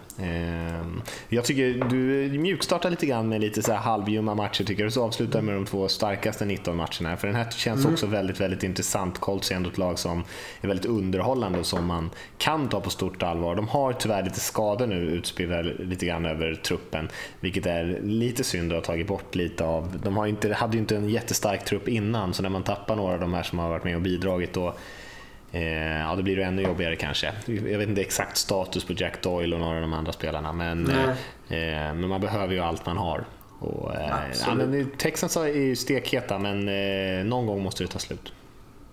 Jag tycker du mjukstartar lite grann med lite så här halvljumma matcher tycker jag. Så avslutar med de två starkaste 19 matcherna. För den här känns mm. också väldigt, väldigt intressant. Colts är ändå ett lag som är väldigt underhållande och som man kan ta på stort allvar. De har tyvärr lite skador nu utspridda lite grann över truppen, vilket är lite synd att ha tagit tagit bort lite av, de har inte, hade ju inte en jättestark trupp innan så när man tappar några av de här som har varit med och bidragit då eh, Ja, då blir det ännu jobbigare kanske. Jag vet inte exakt status på Jack Doyle och några av de andra spelarna, men, eh, eh, men man behöver ju allt man har. Och, eh, ja, men Texans är ju stekheta, men eh, någon gång måste det ta slut.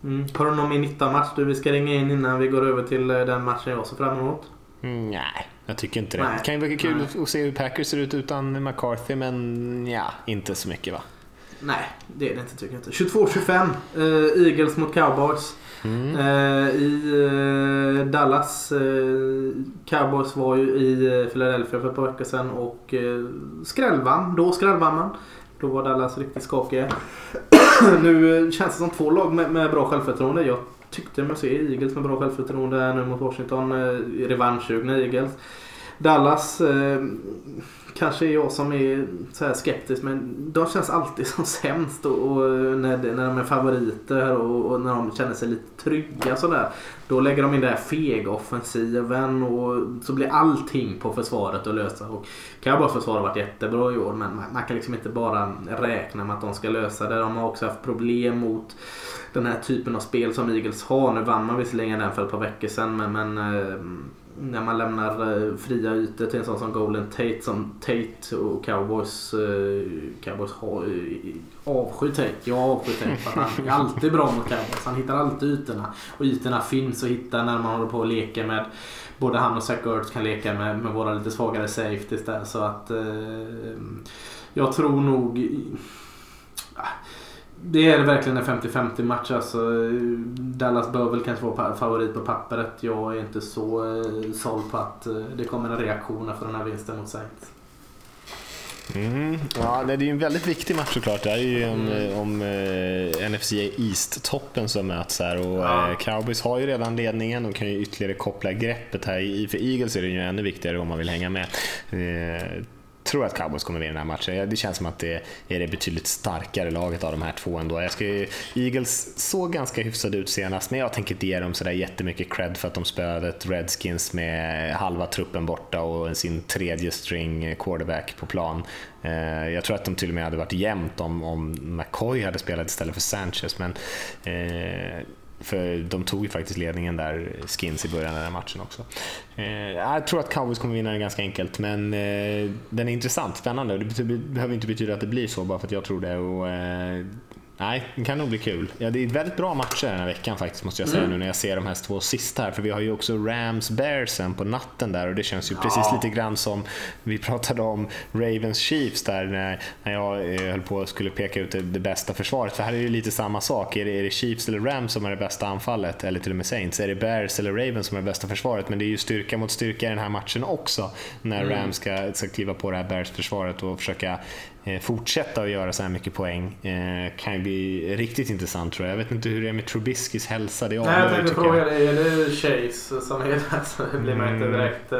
Mm. Har du någon min 19-match du vi ska ringa in innan vi går över till eh, den matchen jag ser fram emot? Mm, nej, jag tycker inte det. Det kan ju vara kul Nej. att se hur Packers ser ut utan McCarthy, men ja, inte så mycket va? Nej, det är det inte tycker jag inte. 22-25, uh, Eagles mot Cowboys. Mm. Uh, I uh, Dallas. Cowboys var ju i Philadelphia för ett par veckor sedan och uh, skrällvann. Då skrällvann man. Då var Dallas riktigt skakiga. nu känns det som två lag med, med bra självförtroende. Jag tyckte mig se alltså, Eagles med bra självförtroende här nu mot Washington. Eh, revanschsugna Eagles. Dallas eh, kanske är jag som är så här skeptisk men de känns alltid som sämst och, och när, när de är favoriter och, och, när de känner sig lite trygga sådär. Då lägger de in den här fega offensiven och så blir allting på försvaret att lösa. Och Cowboys försvar har varit jättebra i år men man, man kan liksom inte bara räkna med att de ska lösa det. De har också haft problem mot den här typen av spel som Eagles har. Nu vann man visserligen den för ett par veckor sedan men, men eh, när man lämnar eh, fria ytor till en sån som Golden Tate som Tate och Cowboys, eh, Cowboys eh, avskyr Tate. Jag avskyr Tate för att han är alltid bra mot Cowboys. Han hittar alltid ytorna. Och ytorna finns att hitta när man håller på och leker med både han och Zach Ertz kan leka med, med våra lite svagare safeties där. Så att eh, jag tror nog... Det är verkligen en 50-50 match. Alltså, Dallas bör väl kanske vara favorit på pappret. Jag är inte så eh, såld på att eh, det kommer en reaktion efter den här vinsten mot Saints. Mm. Ja, det är ju en väldigt viktig match såklart. Det är ju en, mm. om eh, NFC East-toppen som möts här och ja. eh, Cowboys har ju redan ledningen och kan ju ytterligare koppla greppet här. För Eagles är det ju ännu viktigare om man vill hänga med. Eh, tror att Cowboys kommer vinna den här matchen. Det känns som att det är det betydligt starkare laget av de här två ändå. Jag ska, Eagles såg ganska hyfsade ut senast, men jag tänker inte ge dem sådär jättemycket cred för att de spöade ett Redskins med halva truppen borta och sin tredje string quarterback på plan. Eh, jag tror att de till och med hade varit jämnt om, om McCoy hade spelat istället för Sanchez, men eh, för de tog ju faktiskt ledningen där, Skins, i början av den här matchen också. Eh, jag tror att Cowboys kommer vinna den ganska enkelt, men eh, den är intressant, spännande. Det behöver inte betyda att det blir så bara för att jag tror det. Och, eh, Nej, det kan nog bli kul. Ja, det är väldigt bra matcher den här veckan faktiskt måste jag säga mm. nu när jag ser de här två sista här. För vi har ju också Rams Bears sen på natten där och det känns ju ja. precis lite grann som vi pratade om Ravens Chiefs där när, när jag eh, höll på att skulle peka ut det, det, bästa försvaret. För här är det ju lite samma sak. Är det, är det Chiefs eller Rams som är det bästa anfallet? Eller till och med Saints? Är det Bears eller Ravens som är det bästa försvaret? Men det är ju styrka mot styrka i den här matchen också. När mm. Rams ska, ska kliva på det här Bears-försvaret och försöka fortsätta att göra så här mycket poäng eh, kan ju bli riktigt intressant tror jag. Jag vet inte hur det är med Trubiskys hälsa. Det är Nej, jag tänkte fråga dig, är det Chase som är det? Så blir man inte mm. direkt uh,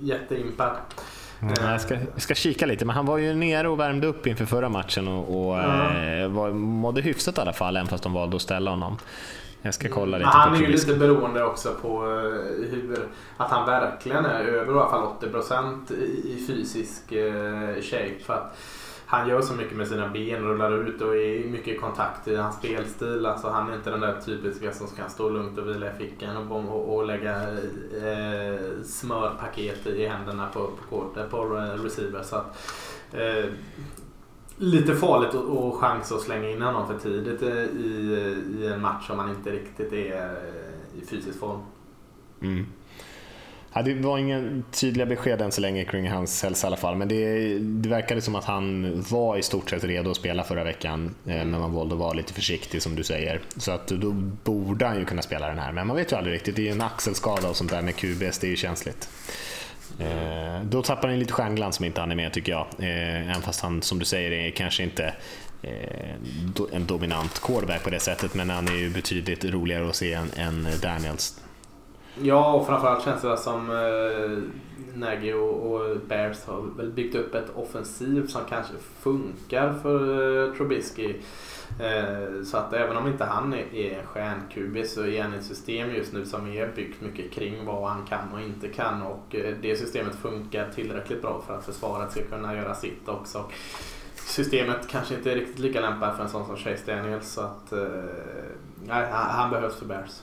jätteimpad. Mm, jag ska, ska kika lite, men han var ju nere och värmde upp inför förra matchen och, och mm. var, mådde hyfsat i alla fall, även fast de valde att ställa honom. Jag ska kolla lite Han är ju lite beroende också på hur, att han verkligen är över i alla fall 80% i fysisk shape. För att han gör så mycket med sina ben, rullar ut och är mycket i kontakt i hans spelstil. Alltså han är inte den där typiska som kan stå lugnt och vila i fickan och, och, och lägga eh, smörpaket i händerna på, på, kort, på receiver. Så att, eh, lite farligt att chansa att slänga in honom för tidigt i, i en match om man inte riktigt är i fysisk form. Mm. Ja, det var inga tydliga besked än så länge kring hans hälsa i alla fall, men det, det verkade som att han var i stort sett redo att spela förra veckan, mm. men man valde att vara lite försiktig som du säger. Så att då borde han ju kunna spela den här, men man vet ju aldrig riktigt. Det är ju en axelskada och sånt där med QBS, det är ju känsligt. Eh, då tappar han lite stjärnglans som inte han är med tycker jag, eh, även fast han som du säger är kanske inte eh, en dominant quarterback på det sättet, men han är ju betydligt roligare att se än, än Daniels. Ja, och framförallt känns det som eh, Nagy och, och, Bears har väl byggt upp ett offensiv som kanske funkar för eh, Trubisky. Eh, så att även om inte han är, är en stjärnkubis så är han ett system just nu som är byggt mycket kring vad han kan och inte kan och eh, det systemet funkar tillräckligt bra för att försvaret ska kunna göra sitt också. Systemet kanske inte är riktigt lika lämpat för en sån som Chase Daniels så att eh, nej, han, han behövs för Bears.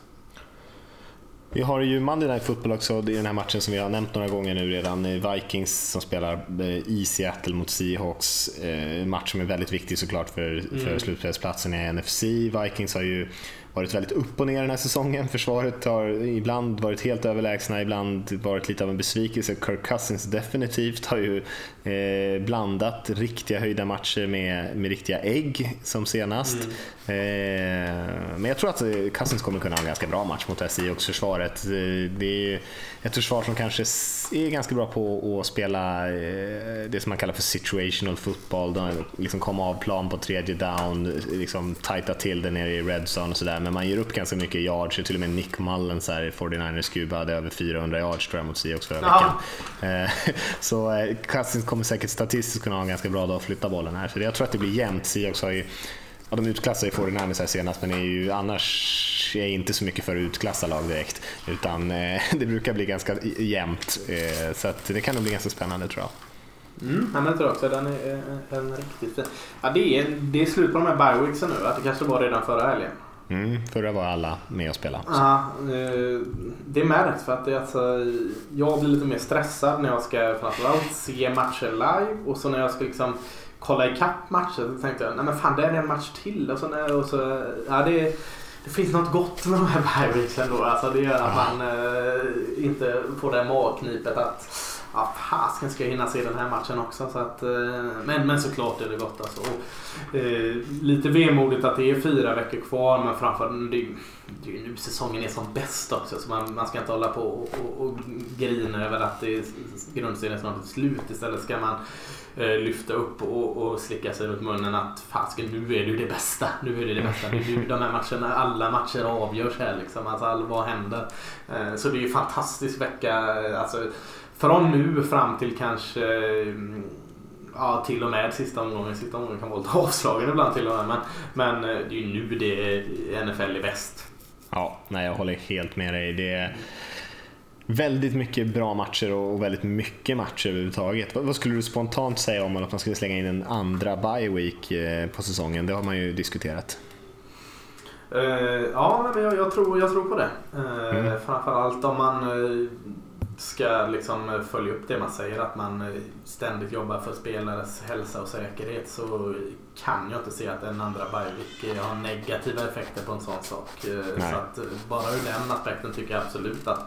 Vi har ju Monday Night Football också i den här matchen som vi har nämnt några gånger nu redan. Vikings som spelar eh, i Seattle mot Seahawks. En eh, match som är väldigt viktig såklart för, för mm. slutspelsplatsen i NFC. Vikings har ju varit väldigt upp och ner den här säsongen. Försvaret har ibland varit helt överlägsna, ibland varit lite av en besvikelse. Kirk Cousins definitivt har ju eh, blandat riktiga höjda matcher med, med riktiga ägg som senast. Mm. Eh, men jag tror att eh, Cousins kommer kunna ha en ganska bra match mot Seahawks försvaret. Eh, det är ett försvar som kanske är ganska bra på att spela eh, det som man kallar för situational football. Liksom komma av plan på tredje down, liksom tajta till det nere i red zone och sådär men man ger upp ganska mycket yards. Till och med Nick Mullen, så här, 49ers QB, hade över 400 yards tror jag mot Seahawks förra veckan. Eh, så eh, Cousins kommer säkert statistiskt kunna ha en ganska bra dag att flytta bollen här. Så jag tror att det blir jämnt. Seahawks har ju Ja, de utklassar ju 49ers här senast, men är ju annars är inte så mycket för att utklassa lag direkt. Utan eh, det brukar bli ganska jämnt. Eh, så det kan nog bli ganska spännande tror jag. Mm, men jag tror också den är en riktigt fin. Ja, det, är, det är slut på de här bioweeksen nu. Att det kanske var redan förra helgen. Mm, förra var alla med och spelade. Ja, eh, det märks för att det, alltså, jag blir lite mer stressad när jag ska framförallt se matcher live och så när jag ska liksom kolla ikapp matcher så tänkte jag nej men fan det är en match till och så, när, och så ja, det, det finns något gott med de här bye ändå. Alltså det gör att man eh, inte får det magknipet att ja, fasken ska jag hinna se den här matchen också. Så att, eh, men, men såklart är det gott alltså. Och, eh, lite vemodigt att det är fyra veckor kvar men framförallt det, det är ju nu säsongen är som bäst också. Så man, man ska inte hålla på och, och, och grina över att det är grundserien snart är slut. Istället ska man eh, lyfta upp och, och slicka sig runt munnen att fasken nu är det ju det bästa. Nu är det det bästa. Det är nu de här matcherna, alla matcher avgörs här liksom. Alltså all, vad händer? Eh, så det är ju en fantastisk vecka. Eh, alltså, från nu fram till kanske Ja, till och med sista omgången. Sista omgången kan vara lite avslagen ibland till och med. Men, men det är ju nu det är NFL i väst. Ja, nej, jag håller helt med dig. Det är väldigt mycket bra matcher och väldigt mycket matcher överhuvudtaget. Vad skulle du spontant säga om att man skulle slänga in en andra bye week eh, på säsongen? Det har man ju diskuterat. Uh, ja, men jag, jag, tror, jag tror på det. Uh, mm. Framförallt om man uh, ska liksom följa upp det man säger att man ständigt jobbar för spelares hälsa och säkerhet så kan jag inte se att en andra bye har negativa effekter på en sån sak. Nej. Så att bara ur den aspekten tycker jag absolut att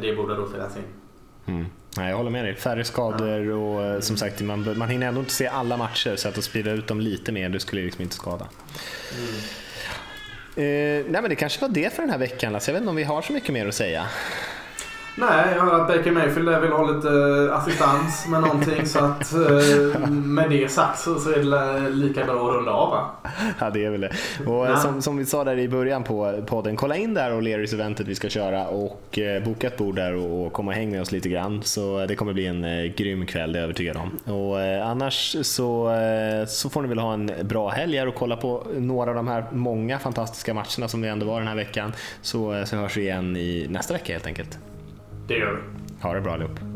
det borde roteras in. Mm. Nej, jag håller med dig. Färre skador och som sagt man, man hinner ändå inte se alla matcher så att sprida ut dem lite mer det skulle liksom inte skada. Mm. Eh, nej men det kanske var det för den här veckan Lasse. Jag vet inte om vi har så mycket mer att säga. Nej, jag hör att Baker Mayfield vill ha lite eh, assistans med någonting så att eh, med det sagt så, är det lika bra att runda av va? Ja det är väl det. Och ja. som, som, vi sa där i början på podden, kolla in där och Lerys eventet vi ska köra och eh, boka ett bord där och, komma och häng med oss lite grann. Så det kommer bli en eh, grym kväll, det är jag övertygad om. Och eh, annars så, eh, så får ni väl ha en bra helg och kolla på några av de här många fantastiska matcherna som det ändå var den här veckan. Så, så hörs vi igen i nästa vecka helt enkelt. Det gör vi. Ha det bra allihop.